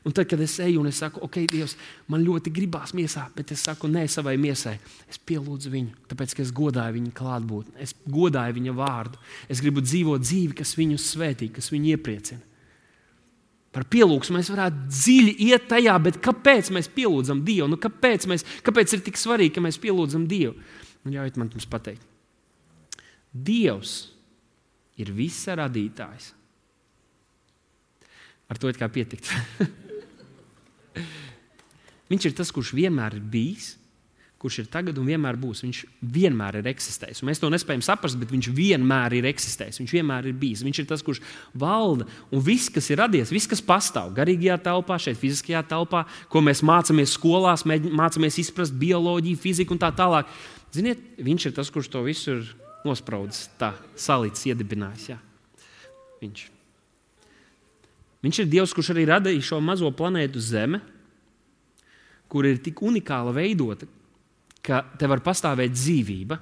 Un tad, kad es eju un es saku, ok, Dievs, man ļoti gribās miesā, bet es saku, nē, savai miesai. Es pielūdzu viņu, tāpēc, ka es godāju viņa klātbūtni, es godāju viņa vārdu. Es gribu dzīvot dzīvi, kas viņu svētī, kas viņu iepriecina. Par pielūgsmu mēs varētu dziļi iet tajā, bet kāpēc mēs pielūdzam Dievu? Nu, kāpēc, mēs, kāpēc ir tik svarīgi, ka mēs pielūdzam Dievu? Nu, ļaujiet man jums pateikt. Dievs ir visa radītājs. Ar to it kā pietikt. Viņš ir tas, kurš vienmēr ir bijis, kurš ir tagad un vienmēr būs. Viņš vienmēr ir eksistējis. Un mēs to nespējam saprast, bet viņš vienmēr ir eksistējis. Viņš vienmēr ir bijis. Viņš ir tas, kurš valda. Un viss, kas ir radies, viss, kas pastāv garīgajā telpā, šeit, fiziskajā telpā, ko mēs mācāmies skolās, mācāmies izprast bioloģiju, fiziku un tā tālāk. Ziniet, viņš ir tas, kurš to visu ir nospraudis, tā salīdzis, iedibinājis. Jā. Viņš. Viņš ir Dievs, kurš arī radīja šo mazo planētu Zeme, kur ir tik unikāli veidota, ka te var pastāvēt dzīvība.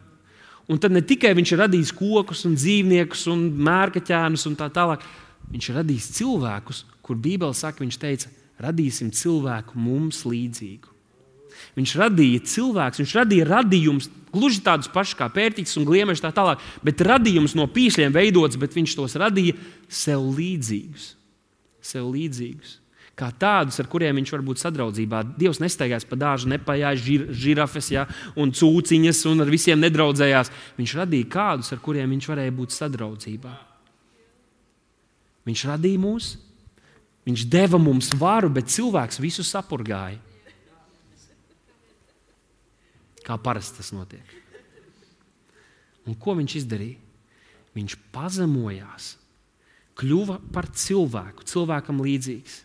Un tad ne tikai viņš ir radījis kokus, un dzīvniekus, un mērkaķēnus un tā tālāk, viņš ir radījis cilvēkus, kur Bībele saka, viņš teica, radīsim cilvēku mums līdzīgu. Viņš radīja cilvēkus, viņš radīja radījumus, gluži tādus pašus kā pērtiķis un gliemežs, tā tālāk, bet radījums no pīšļiem veidots, bet viņš tos radīja sev līdzīgus sev līdzīgus. Kā tādus, ar kuriem viņš var būt sadraudzībā. Dievs nestaigās pa dārzu, nepajās žir, žirafes ja, un cūciņas un ar visiem nedraudzējās. Viņš radīja kādus, ar kuriem viņš varēja būt sadraudzībā. Viņš radīja mūs, viņš deva mums varu, bet cilvēks visu sapurgāja. Kā parasti tas notiek. Un ko viņš izdarīja? Viņš pazemojās kļuva par cilvēku, cilvēkam līdzīgs.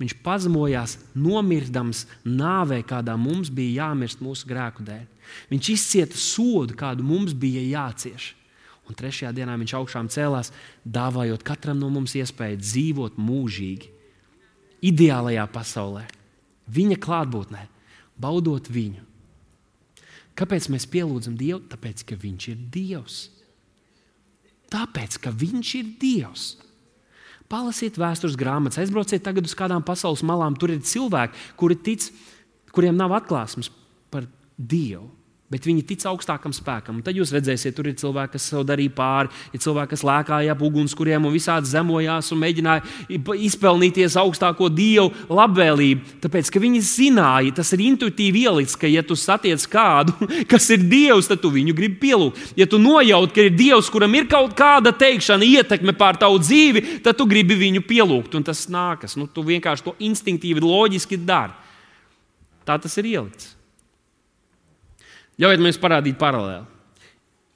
Viņš pazemojās, nomirdams nāvē, kādā mums bija jāmirst mūsu grēku dēļ. Viņš izcieta sodu, kādu mums bija jācieš. Un trešajā dienā viņš augšām cēlās, dāvājot katram no mums iespēju dzīvot mūžīgi, ideālajā pasaulē, viņa klātbūtnē, baudot viņu. Kāpēc mēs pielūdzam Dievu? Tāpēc, ka Viņš ir Dievs. Tāpēc, ka Viņš ir Dievs. Palasiet vēstures grāmatas, aizbrauciet tagad uz kādām pasaules malām. Tur ir cilvēki, kuri tic, kuriem nav atklāsmes par Dievu. Bet viņi tic augstākam spēkam. Un tad jūs redzēsiet, tur ir cilvēki, kas sev darīja pāri, ir cilvēki, kas lēkāja ap ugunskuriem un visādi zemojās un mēģināja izpelnīties augstāko dievu labvēlību. Tāpēc, ka viņi zināja, tas ir intuitīvi ielikts, ka, ja tu satiec kādu, kas ir dievs, tad tu viņu gribi pielūgt. Ja tu nojaut, ka ir dievs, kuram ir kaut kāda teikšana, ietekme pār tavu dzīvi, tad tu gribi viņu pielūgt. Un tas nākas. Nu, tu vienkārši to instinktīvi, loģiski dari. Tā tas ir ielikts. Ļaujiet mums parādīt paralēli.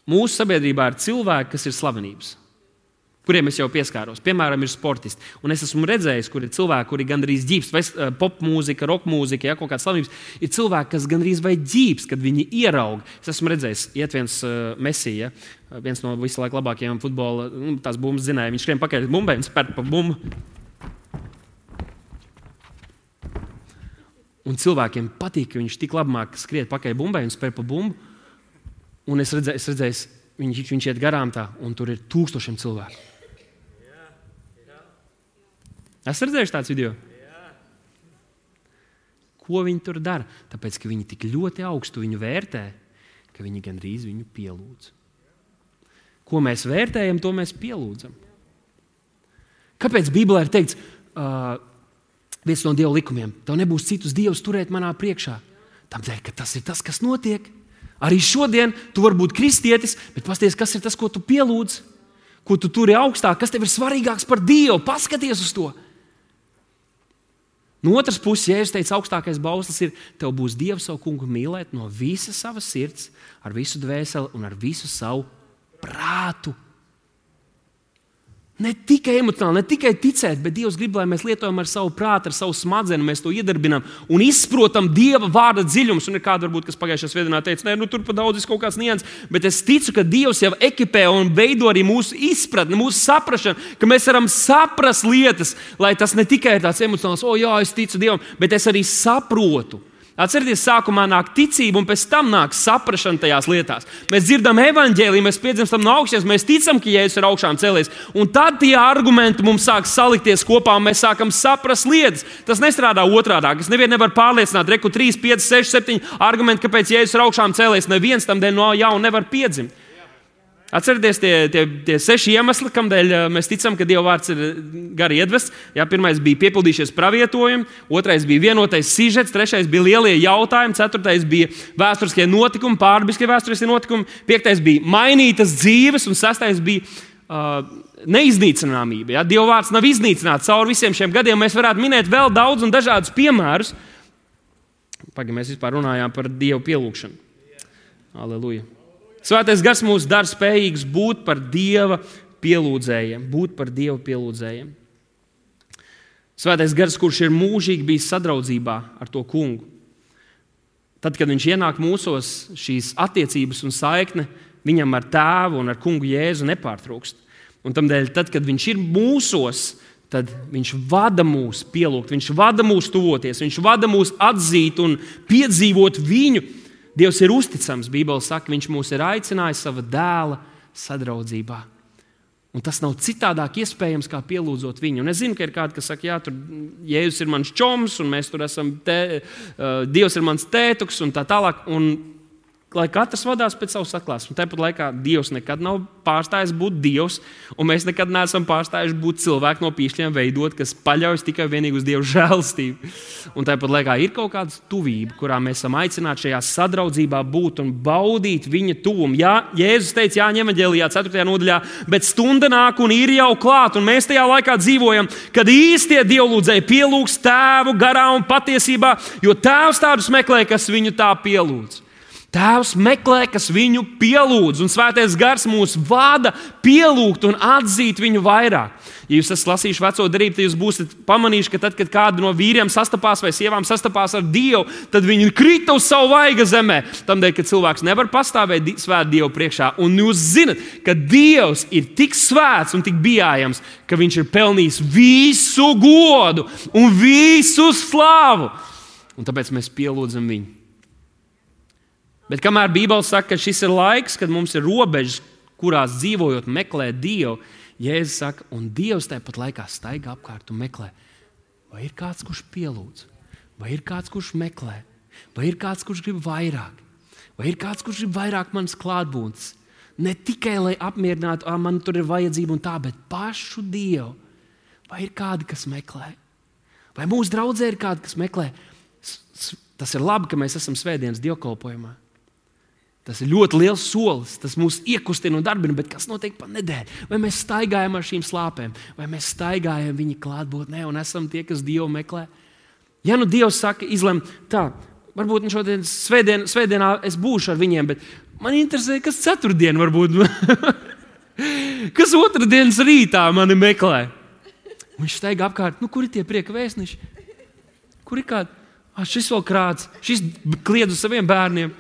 Mūsu sabiedrībā ir cilvēki, kas ir slavenības, kuriem es jau pieskāros. Piemēram, ir sportisti. Un es esmu redzējis, kur ir cilvēki, kuri gandrīz ģīps, vai eh, pop mūzika, roka mūzika, ja kaut kāda slavenības. Ir cilvēki, kas gandrīz vai ģīps, kad viņi ieraug. Es esmu redzējis, iet viens uh, mesija, viens no visu laiku labākajiem futbola, nu, bumbas zinēja. Viņš skrien pakaļ bumbai un spēr pa bumbu. Un cilvēkiem patīk, ka viņš tik labi māca skriet pakaļ bumbai un spēr pa bumbu. Un es redzēju, es redzēju viņš, viņš iet garām tā, un tur ir tūkstošiem cilvēku. Es redzēju tādu video. Ko viņi tur dara? Tāpēc, ka viņi tik ļoti augstu viņu vērtē, ka viņi gandrīz viņu pielūdz. Ko mēs vērtējam, to mēs pielūdzam. Kāpēc Bībelē ir teikts, uh, viens no Dieva likumiem. Tev nebūs citus dievus turēt manā priekšā. Tādēļ, ka tas ir tas, kas notiek. Arī šodien tu vari būt kristietis, bet pasties, kas ir tas, ko tu pielūdz, ko tu turi augstāk, kas tev ir svarīgāks par Dievu. Paskaties uz to! No otras puses, ja es teicu, augstākais bauslis ir, tev būs Dieva savu kungu mīlēt no visas savas sirds, ar visu dvēseli un ar visu savu prātu. Ne tikai emocionāli, ne tikai ticēt, bet Dievs grib, lai mēs lietojam ar savu prātu, ar savu smadzenes, mēs to iedarbinām un izprotam Dieva vārda dziļumus. Un ir kāda, varbūt, kas pagājušajā svētdienā teica, ka nu, tur pa daudz ir kaut kāds nianses, bet es ticu, ka Dievs jau ekipē un veido arī mūsu izpratni, mūsu saprāšanu, ka mēs varam saprast lietas, lai tas ne tikai ir tāds emocionāls, o, jā, es ticu Dievam, bet es arī saprotu. Atcerieties, sākumā nāk ticība, un pēc tam nāk saprāšana tajās lietās. Mēs dzirdam evaņģēlīju, mēs piedzimstam no augšas, mēs ticam, ka Jēzus ir augšām cēlies. Un tad tie argumenti mums sāk salikties kopā, un mēs sākam saprast lietas. Tas nestrādā otrādi. Es nevienu nevaru pārliecināt, reku 3, 5, 6, 7 argumenti, kāpēc Jēzus ir augšām cēlies. Neviens tam dēļ no jauna nevar piedzimt. Atcerieties, tie, tie, tie seši iemesli, kādēļ eh, mēs ticam, ka Dieva vārds ir eh, gari iedvests. Jā, pirmais bija piepildījušies pravietojumi, otrais bija vienotais sižets, trešais bija lielie jautājumi, ceturtais bija vēsturiskie notikumi, pārbiskie vēsturiskie notikumi, piektais bija mainītas dzīves, un sastais bija uh, neiznīcināmība. Jā. Dieva vārds nav iznīcināts cauri visiem šiem gadiem. Mēs varētu minēt vēl daudz un dažādus piemērus. Pagaidām, mēs vispār runājām par Dievu pielūgšanu. Aleluja! Svētais gars mūs dara spējīgus būt par Dieva pielūdzējiem, būt par Dieva pielūdzējiem. Svētais gars, kurš ir mūžīgi bijis sadraudzībā ar to kungu. Tad, kad viņš ienāk mūsos, šīs attiecības un saikne viņam ar tēvu un ar kungu Jēzu nepārtrūkst. Un tādēļ, tad, kad viņš ir mūsos, tad viņš vada mūs pielūgt, viņš vada mūs tuvoties, viņš vada mūs atzīt un piedzīvot viņu. Dievs ir uzticams. Bībeli saka, Viņš mūs ir aicinājis savā dēla sadraudzībā. Un tas nav citādāk iespējams, kā pielūdzot viņu. Un es zinu, ka ir kādi, kas saka, Jā, tur Jēzus ir mans čoms, un mēs tur esam, te, uh, Dievs ir mans tētuks, un tā tālāk. Un lai katrs vadās pēc savas atklāsmes. Tāpat laikā Dievs nekad nav pārstājis būt Dievs, un mēs nekad neesam pārstājuši būt cilvēki no pīšļiem veidot, kas paļaujas tikai vienīgi uz Dieva žēlstību. Un tāpat laikā ir kaut kāda tuvība, kurā mēs esam aicināti šajā sadraudzībā būt un baudīt viņa tuvumu. Jā, Jēzus teica, Jāņem evanģēlijā, 4. nodaļā, bet stunda nāk un ir jau klāta, un mēs tajā laikā dzīvojam, kad īstie dievlūdzēji pielūgs tēvu garā un patiesībā, jo tēvs tādus meklē, kas viņu tā pielūdz. Tēvs meklē, kas viņu pielūdz, un Svētais Gars mūs vada pielūgt un atzīt viņu vairāk. Ja jūs esat lasījuši veco darību, tad jūs būsiet pamanījuši, ka tad, kad kāda no vīriem sastapās vai sievām sastapās ar Dievu, tad viņi krita uz savu vaiga zemē. Tādēļ, ka cilvēks nevar pastāvēt svēt Dievu priekšā. Un jūs zinat, ka Dievs ir tik svēts un tik bijājams, ka viņš ir pelnījis visu godu un visu slāvu. Un tāpēc mēs pielūdzam viņu. Bet kamēr Bībele saka, ka šis ir laiks, kad mums ir robežas, kurās dzīvojot, meklēt Dievu, Jēzus saka, un Dievs tāpat laikā staigā apkārt un meklē, vai ir kāds, kurš pielūdz, vai ir kāds, kurš meklē, vai ir kāds, kurš grib vairāk, vai ir kāds, kurš grib vairāk manas klātbūtnes. Ne tikai lai apmierinātu, ah, man tur ir vajadzība un tā, bet pašu Dievu. Vai ir kādi, kas meklē? Vai mūsu draudzē ir kādi, kas meklē? Tas ir labi, ka mēs esam svētdienas dievkalpojumā. Tas ir ļoti liels solis. Tas mūs iekustina un darbina, bet kas notiek pa nedēļu? Vai mēs staigājam ar šīm slāpēm, vai mēs staigājam viņa klātbūtnē un esam tie, kas Dievu meklē? Ja nu Dievs saka, izlem tā, varbūt nu šodien svētdien, svētdienā es būšu ar viņiem, bet man interesē, kas ceturtdien varbūt. kas otrdienas rītā mani meklē? Viņš staigā apkārt, nu, kur ir tie prieka vēstneši? Kur ir kāds? Ah, šis vēl krāts, šis kliedz uz saviem bērniem.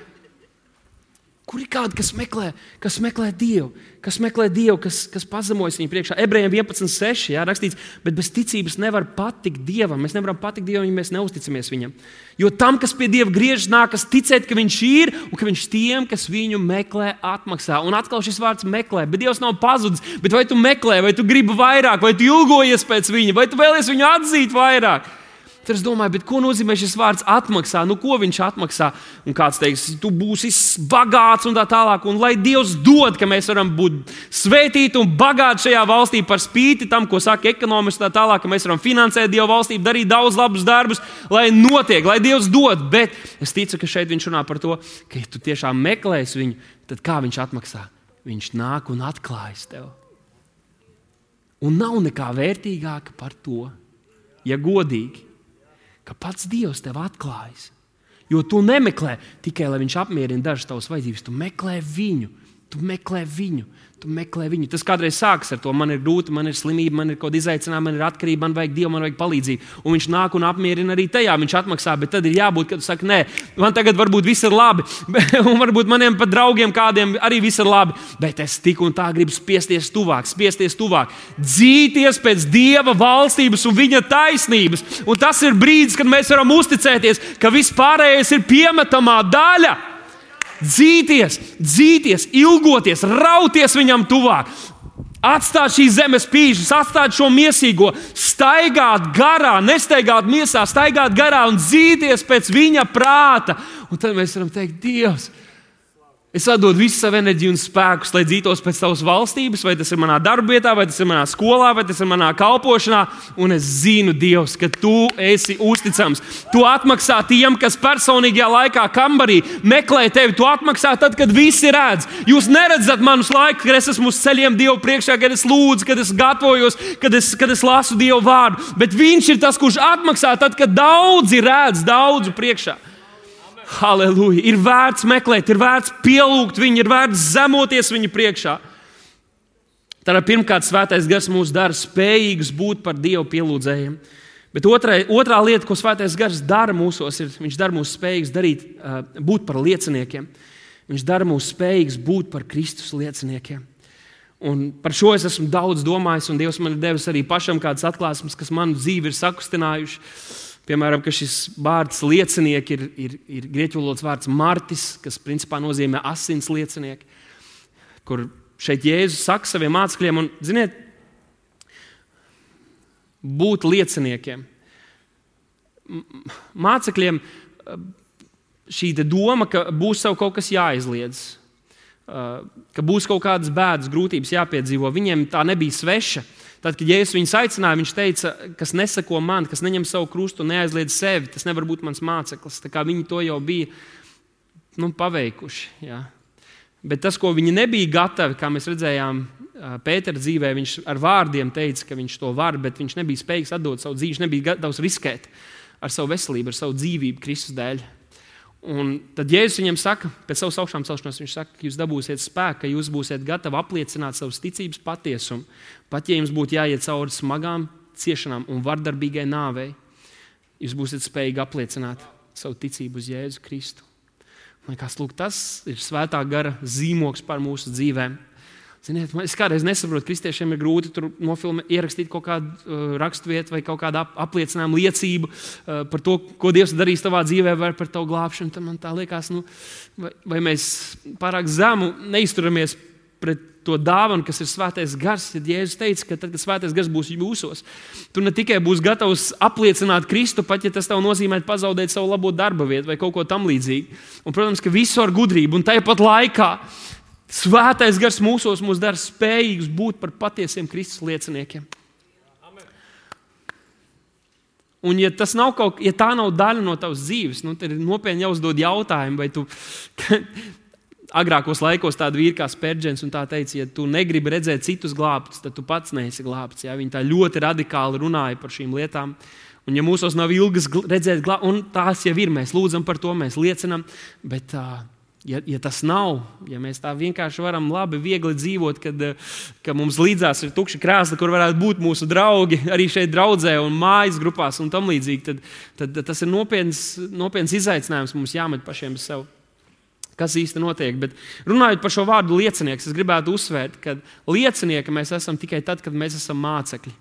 Kur ir kādi, kas meklē, kas meklē Dievu, kas meklē Dievu, kas, kas pazemojas viņa priekšā? Ebrejiem 11.6. Jā, rakstīts, bet bez ticības nevar patikt Dievam. Mēs nevaram patikt Dievam, ja mēs neusticamies Viņam. Jo tam, kas pie Dieva griežas, nākas ticēt, ka Viņš ir un ka Viņš tiem, kas viņu meklē, atmaksā. Un atkal šis vārds meklē, bet Dievs nav pazudis. Bet vai tu meklē, vai tu gribi vairāk, vai tu ilgojies pēc Viņa, vai tu vēlies viņu atzīt vairāk? Tad es domāju, ko nozīmē šis vārds atmaksā? Nu, ko viņš atmaksā? Un kāds teiks, tu būsi bagāts un tā tālāk. Un lai Dievs dod, ka mēs varam būt svētīti un bagāti šajā valstī par spīti tam, ko saka ekonomiski, tā tālāk, ka mēs varam finansēt Dieva valstību, darīt daudz labus darbus, lai notiek, lai Dievs dod. Bet es ticu, ka šeit viņš runā par to, ka, ja tu tiešām meklēsi viņu, tad kā viņš atmaksā? Viņš nāk un atklājas tev. Un nav nekā vērtīgāka par to, ja godīgi ka pats Dievs tev atklājas. Jo tu nemeklē tikai, lai viņš apmierina dažas tavas vajadzības, tu meklē viņu. Tu meklē viņu, tu meklē viņu. Tas kādreiz sākas ar to, man ir grūti, man ir slimība, man ir kaut kāda izaicinājuma, man ir atkarība, man vajag dievu, man vajag palīdzību. Un viņš nāk un apmierina arī tajā, viņš atmaksā, bet tad ir jābūt, kad tu saki, nē, man tagad varbūt viss ir labi, un varbūt maniem pat draugiem kādiem arī viss ir labi, bet es tik un tā gribu spiesties tuvāk, spiesties tuvāk, dzīties pēc dieva valstības un viņa taisnības. Un tas ir brīdis, kad mēs varam uzticēties, ka viss pārējais ir piemetamā daļa dzīties, dzīties, ilgoties, rauties viņam tuvāk. Atstāt šīs zemes pīšus, atstāt šo mīsīgo, staigāt garā, nestaigāt miesā, staigāt garā un dzīties pēc viņa prāta. Un tad mēs varam teikt, Dievs, Es atdodu visu savu enerģiju un spēkus, lai dzīvotos pēc tavas valstības, vai tas ir manā darbvietā, vai tas ir manā skolā, vai tas ir manā kalpošanā. Un es zinu, Dievs, ka tu esi uzticams. Tu atmaksā tiem, kas personīgajā laikā kambarī meklē tevi. Tu atmaksā tad, kad visi redz. Jūs neredzat manus laikus, kad es esmu uz ceļiem Dievu priekšā, kad es lūdzu, kad es gatavojos, kad es, kad es lasu Dievu vārdu. Bet Viņš ir tas, kurš atmaksā tad, kad daudzi redz daudzu priekšā. Halleluja! Ir vērts meklēt, ir vērts pielūgt viņu, ir vērts zemoties viņa priekšā. Tad pirmkārt, svētais gars mūs dara spējīgus būt par Dievu pielūdzējiem. Bet otrai, otrā lieta, ko svētais gars dara mūsos, ir viņš dara mūs spējīgus darīt, būt par lieciniekiem. Viņš dara mūs spējīgus būt par Kristus lieciniekiem. Un par šo es esmu daudz domājis, un Dievs man ir devis arī pašam kādas atklāsmes, kas manu dzīvi ir sakustinājušas. Piemēram, šis vārds liecinieki ir, ir, ir grieķu valodas vārds martis, kas principā nozīmē asins liecinieki, kur šeit Jēzus saka saviem mācekļiem, un, ziniet, būt lieciniekiem. Mācekļiem šī doma, ka būs sev kaut kas jāizliedz, ka būs kaut kādas bēdas, grūtības jāpiedzīvo, viņiem tā nebija sveša. Tad, kad Jēzus viņus aicināja, viņš teica, kas nesako man, kas neņem savu krustu neaizliedz sevi, tas nevar būt mans māceklis. Viņi to jau bija nu, paveikuši. Jā. Bet tas, ko viņi nebija gatavi, kā mēs redzējām, Pētera dzīvē, viņš ar vārdiem teica, ka viņš to var, bet viņš nebija spējīgs atdot savu dzīvi, viņš nebija gatavs riskēt ar savu veselību, ar savu dzīvību Kristus dēļ. Un tad Jēzus viņam saka, pēc savas augšām celšanās, viņš saka, ka jūs dabūsiet spēku, ka jūs būsiet gatavi apliecināt savas ticības patiesumu. Pat ja jums būtu jāiet cauri smagām ciešanām un vardarbīgai nāvei, jūs būsiet spējīgi apliecināt savu ticību uz Jēzu Kristu. Liekas, lūk, tas ir svētā gara zīmogs par mūsu dzīvēm. Ziniet, es kādreiz nesaprotu, ka kristiešiem ir grūti nofilmēt, ierakstīt kaut kādu uh, raksturvietu vai kaut kādu ap, apliecinājumu, liecību uh, par to, ko Dievs darīs tavā dzīvē, vai par tavu glābšanu. Tad man tā liekas, nu, vai, vai mēs pārāk zemu neizturamies pret to dāvanu, kas ir svētais gars. Tad Jēzus teica, ka tad, kad svētais gars būs jūsos, tu ne tikai būsi gatavs apliecināt Kristu, pat ja tas tev nozīmē pazaudēt savu labo darba vietu vai kaut ko tamlīdzīgu. Un, protams, ka visu ar gudrību un tāpat laikā Svētais gars mūsos mūs dara spējīgus būt par patiesiem Kristus lieciniekiem. Un, ja, nav kaut, ja tā nav daļa no tavas dzīves, nu, tad ir nopietni jāuzdod jautājumu, vai tu agrākos laikos tāda vīra kā Spērģents un tā teica, ja tu negribi redzēt citus glābtus, tad tu pats neesi glābts. Ja? Viņi tā ļoti radikāli runāja par šīm lietām. Un, ja mūsos nav ilgas redzēt, glābt, un tās jau ir, mēs lūdzam par to, mēs liecinām. Bet, uh, Ja, ja tas nav, ja mēs tā vienkārši varam labi, viegli dzīvot, kad ka mums līdzās ir tukši krēsli, kur varētu būt mūsu draugi, arī šeit draudzē un mājas grupās un tam līdzīgi, tad, tad tas ir nopietns, nopietns izaicinājums mums jāmet pašiem sev. Kas īsti notiek? Bet runājot par šo vārdu liecinieks, es gribētu uzsvērt, ka liecinieki mēs esam tikai tad, kad mēs esam mācekļi.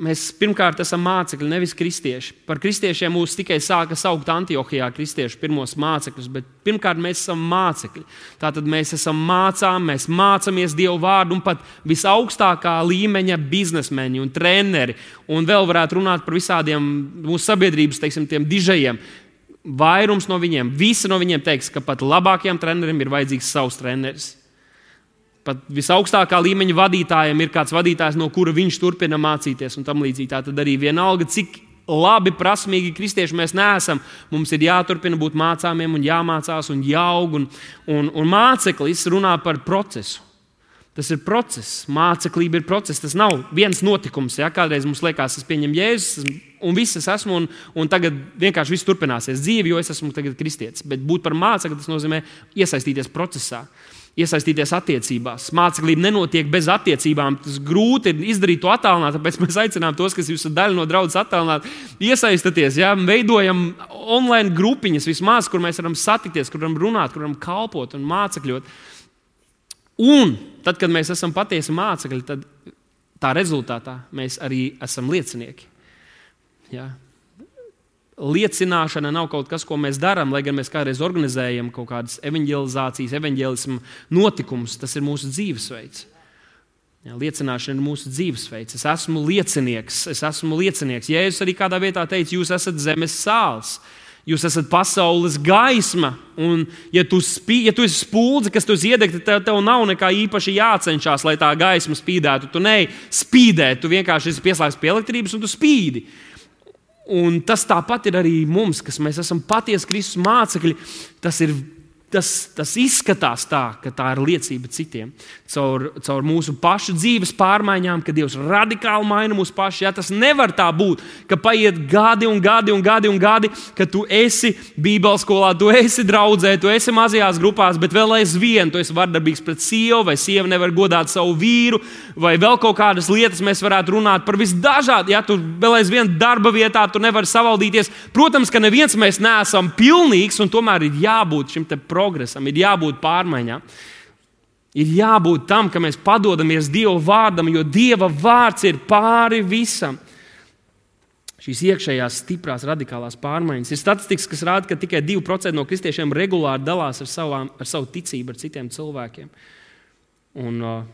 Mēs pirmkārt esam mācekļi, nevis kristieši. Par kristiešiem mūs tikai sāka saukt Antiohijā kristiešu pirmos mācekļus, bet pirmkārt mēs esam mācekļi. Tātad mēs esam mācām, mēs mācāmies Dievu vārdu un pat visaugstākā līmeņa biznesmeņi un treneri. Un vēl varētu runāt par visādiem mūsu sabiedrības, teiksim, tiem dižajiem. Vairums no viņiem, visi no viņiem teiks, ka pat labākajiem treneriem ir vajadzīgs savs treneris. Pat visaugstākā līmeņa vadītājiem ir kāds vadītājs, no kura viņš turpina mācīties un tam līdzīgi. Tad arī vienalga, cik labi, prasmīgi kristieši mēs neesam. Mums ir jāturpina būt mācāmiem, un jāmācās, un jāaug. Un, un, un māceklis runā par procesu. Tas ir process, māceklība ir process. Tas nav viens notikums. Ja? Kādreiz mums liekas, es pieņemu Jēzus, un viss es esmu, un, un tagad vienkārši viss turpināsies dzīve, jo es esmu kristietis. Bet būt par mācekli tas nozīmē iesaistīties procesā iesaistīties attiecībās. Māceklība nenotiek bez attiecībām. Tas grūti ir izdarīt to attēlot, tāpēc mēs aicinām tos, kas esat daļa no draudzes attēlot, iesaistīties. Ja? Veidojam online grupiņas vismaz, kur mēs varam satikties, kur varam runāt, kur varam kalpot un mācekļot. Un tad, kad mēs esam patiesi mācekļi, tad tā rezultātā mēs arī esam liecinieki. Ja? Liecināšana nav kaut kas, ko mēs darām, lai gan mēs kādreiz organizējam kaut kādas evanģelizācijas, evanģēlismu notikumus. Tas ir mūsu dzīvesveids. Jā, liecināšana ir mūsu dzīvesveids. Es esmu liecinieks. Es esmu liecinieks. Jēzus arī kādā vietā teica, jūs esat zemes sāls. Jūs esat pasaules gaisma, un, ja tu, spī, ja tu esi spuldze, kas tu iedegti, tad tev nav nekā īpaši jācenšas, lai tā gaisma spīdētu. Tu nespīdē, tu vienkārši esi pieslēgts pie elektrības un tu spīdi. Un tas tāpat ir arī mums, kas mēs esam patiesi Kristus mācekļi. Tas ir tas, tas izskatās tā, ka tā ir liecība citiem. Caur, caur mūsu pašu dzīves pārmaiņām, ka Dievs radikāli maina mūsu pašu. Ja, tas nevar tā būt, ka paiet gadi un gadi un gadi un gadi, ka tu esi Bībeles skolā, tu esi draudzē, tu esi mazajās grupās, bet vēl aizvien tu esi vardarbīgs pret sievu, vai sieva nevar godāt savu vīru, vai vēl kaut kādas lietas mēs varētu runāt par visdažādākajām. Ja tu vēl aizvien darba vietā, tu nevari savaldīties. Protams, ka neviens mēs neesam pilnīgs, un tomēr ir jābūt šim procesam progresam, ir jābūt pārmaiņām. Ir jābūt tam, ka mēs padodamies Dieva vārdam, jo Dieva vārds ir pāri visam. Šīs iekšējās, stiprās, radikālās pārmaiņas. Ir statistikas, kas rāda, ka tikai 2% no kristiešiem regulāri dalās ar, savām, ar savu ticību, ar citiem cilvēkiem. Un, uh,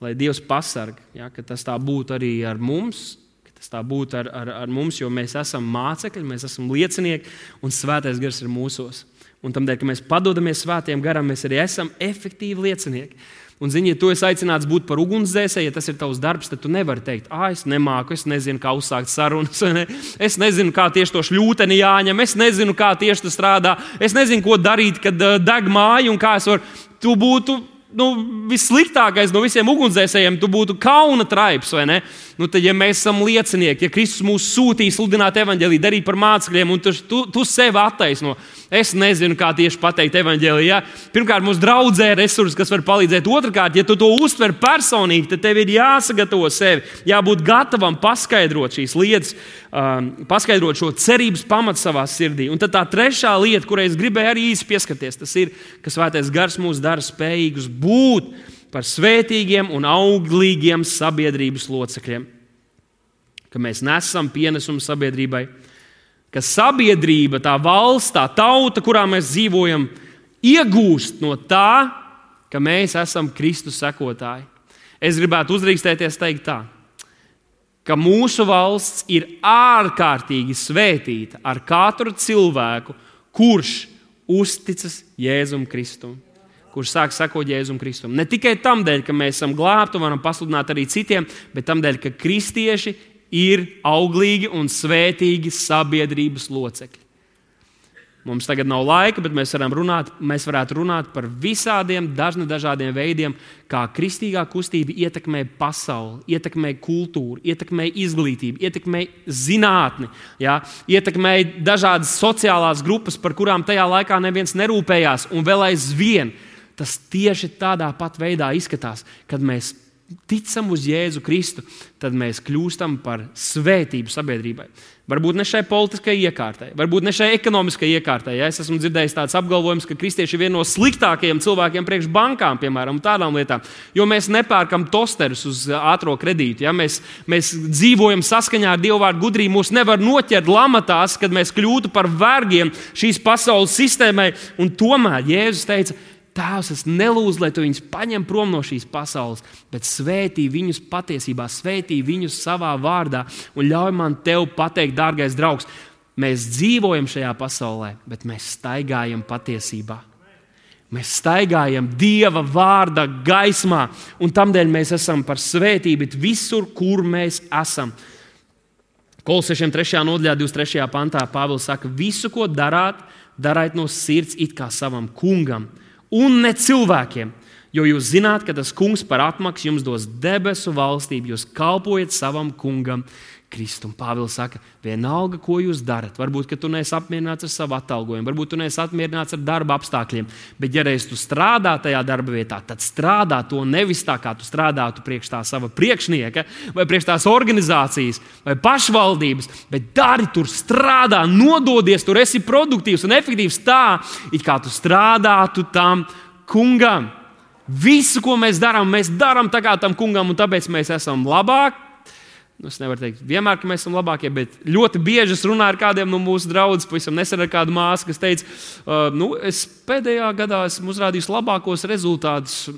lai Dievs pasargā, ja, ka tas tā būtu arī ar mums, tas tā būtu ar, ar, ar mums, jo mēs esam mācekļi, mēs esam liecinieki un svētais gars ir mūsos. Un tādēļ, ka mēs padodamies svētiem garam, mēs arī esam efektīvi liecinieki. Un, zini, ja tu esi aicināts būt par ugunsdzēsēju, ja tas ir tavs darbs, tad tu nevari teikt, ah, es nemāku, es nezinu, kā uzsākt sarunas, ne? es nezinu, kā tieši to šļūteni jāņem, es nezinu, kā tieši tas strādā, es nezinu, ko darīt, kad deg māja un kā es varu. Tu būtu nu, vissliktākais no visiem ugunsdzēsējiem, tu būtu kauna traips, vai ne? Nu, tad, ja mēs esam liecinieki, ja Kristus mūs sūtīja sludināt evaņģēlī, darīt par mācekļiem, un tu, tu, tu sevi attaisno, es nezinu, kā tieši pateikt evaņģēlī. Ja? Pirmkārt, mums draudzē ir resursi, kas var palīdzēt. Otrakārt, ja tu to uztver personīgi, tad tev ir jāsagatavo sevi, jābūt gatavam paskaidrot šīs lietas, um, paskaidrot šo cerības pamatu savā sirdī. Un tad tā trešā lieta, kurai es gribēju arī īsi pieskarties, tas ir, ka svētais gars mūs dara spējīgus būt par svētīgiem un auglīgiem sabiedrības locekļiem. Ka mēs nesam pienesumu sabiedrībai, ka sabiedrība, tā valsts, tā tauta, kurā mēs dzīvojam, iegūst no tā, ka mēs esam Kristus sekotāji. Es gribētu uzdrīkstēties teikt tā, ka mūsu valsts ir ārkārtīgi svētīta ar katru cilvēku, kurš uzticas Jēzum Kristum kurš sāk sekot Jēzum Kristum. Ne tikai tam dēļ, ka mēs esam glābti un varam pasludināt arī citiem, bet tam dēļ, ka kristieši ir auglīgi un svētīgi sabiedrības locekļi. Mums tagad nav laika, bet mēs, runāt, mēs varētu runāt par visādiem dažna, dažādiem veidiem, kā kristīgā kustība ietekmē pasauli, ietekmē kultūru, ietekmē izglītību, ietekmē zinātni, ja? ietekmē dažādas sociālās grupas, par kurām tajā laikā neviens nerūpējās, un vēl aizvien tas tieši tādā pat veidā izskatās, kad mēs ticam uz Jēzu Kristu, tad mēs kļūstam par svētību sabiedrībai. Varbūt ne šai politiskajai iekārtai, varbūt ne šai ekonomiskajai iekārtai. Ja? Es esmu dzirdējis tādu apgalvojumu, ka kristieši ir viena no sliktākajiem cilvēkiem priekš bankām, piemēram, tādām lietām, jo mēs nepērkam tosterus uz ātrā kredītu. Ja? Mēs, mēs dzīvojam saskaņā ar Dieva vārdu gudrību. Mūs nevar noķert lamatās, kad mēs kļūtu par vergiem šīs pasaules sistēmai. Un tomēr Jēzus teica, Tēvs, es nelūdzu, lai tu viņus paņem prom no šīs pasaules, bet svētī viņus patiesībā, svētī viņus savā vārdā un ļauj man tev pateikt, dārgais draugs, mēs dzīvojam šajā pasaulē, bet mēs staigājam patiesībā. Mēs staigājam Dieva vārda gaismā, un tādēļ mēs esam par svētību visur, kur mēs esam. Kolosiešiem 3. nodaļā, 23. pantā Pāvils saka, visu, ko darāt, dariet no sirds, it kā savam kungam un ne cilvēkiem. Jo jūs zināt, ka tas kungs par atmaksu jums dos debesu valstību, jūs kalpojat savam kungam. Kristum. Pāvils saka, vienalga, ko jūs darat. Varbūt tu neesi apmierināts ar savu atalgojumu, varbūt tu neesi apmierināts ar darba apstākļiem. Bet, ja reiz tu strādā tajā darba vietā, tad strādā to nevis tā, kā tu strādātu priekš tā sava priekšnieka, vai priekš tās organizācijas, vai pašvaldības, bet dari tur, strādā, nododies, tur esi produktīvs un efektīvs tā, it kā tu strādātu tam kungam. Visu, ko mēs darām, mēs darām tā kā tam kungam, un tāpēc mēs esam labāki Nu, es nevaru teikt, vienmēr, ka mēs esam labākie, bet ļoti bieži es runāju ar kādiem no mūsu draugiem. Pavisam nesen ar kādu māsu, kas teica, uh, nu, es pēdējā gadā esmu uzrādījis labākos rezultātus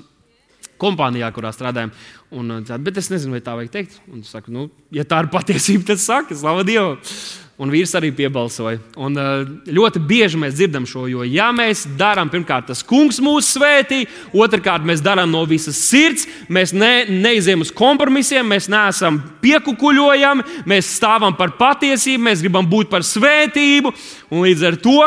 kompānijā, kurā strādājam. Un, bet es nezinu, vai tā vajag teikt. Un saku, nu, ja tā ir patiesība, tad saka, slavu Dievam. Un vīrs arī piebalsoja. Un uh, ļoti bieži mēs dzirdam šo, jo, ja mēs darām, pirmkārt, tas kungs mūs svētī, otrkārt, mēs darām no visas sirds, mēs ne, neizējām uz kompromisiem, mēs neesam piekukuļojami, mēs stāvam par patiesību, mēs gribam būt par svētību, un līdz ar to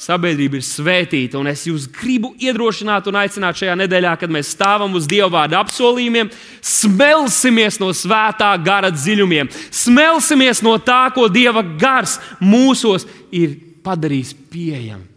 sabiedrība ir svētīta. Un es jūs gribu iedrošināt un aicināt šajā nedēļā, kad mēs stāvam uz Dieva vārda apsolījumiem, smelsimies no svētā gara dziļumiem, smelsimies no tā, ko Dieva gars mūsos ir padarījis pieejamu.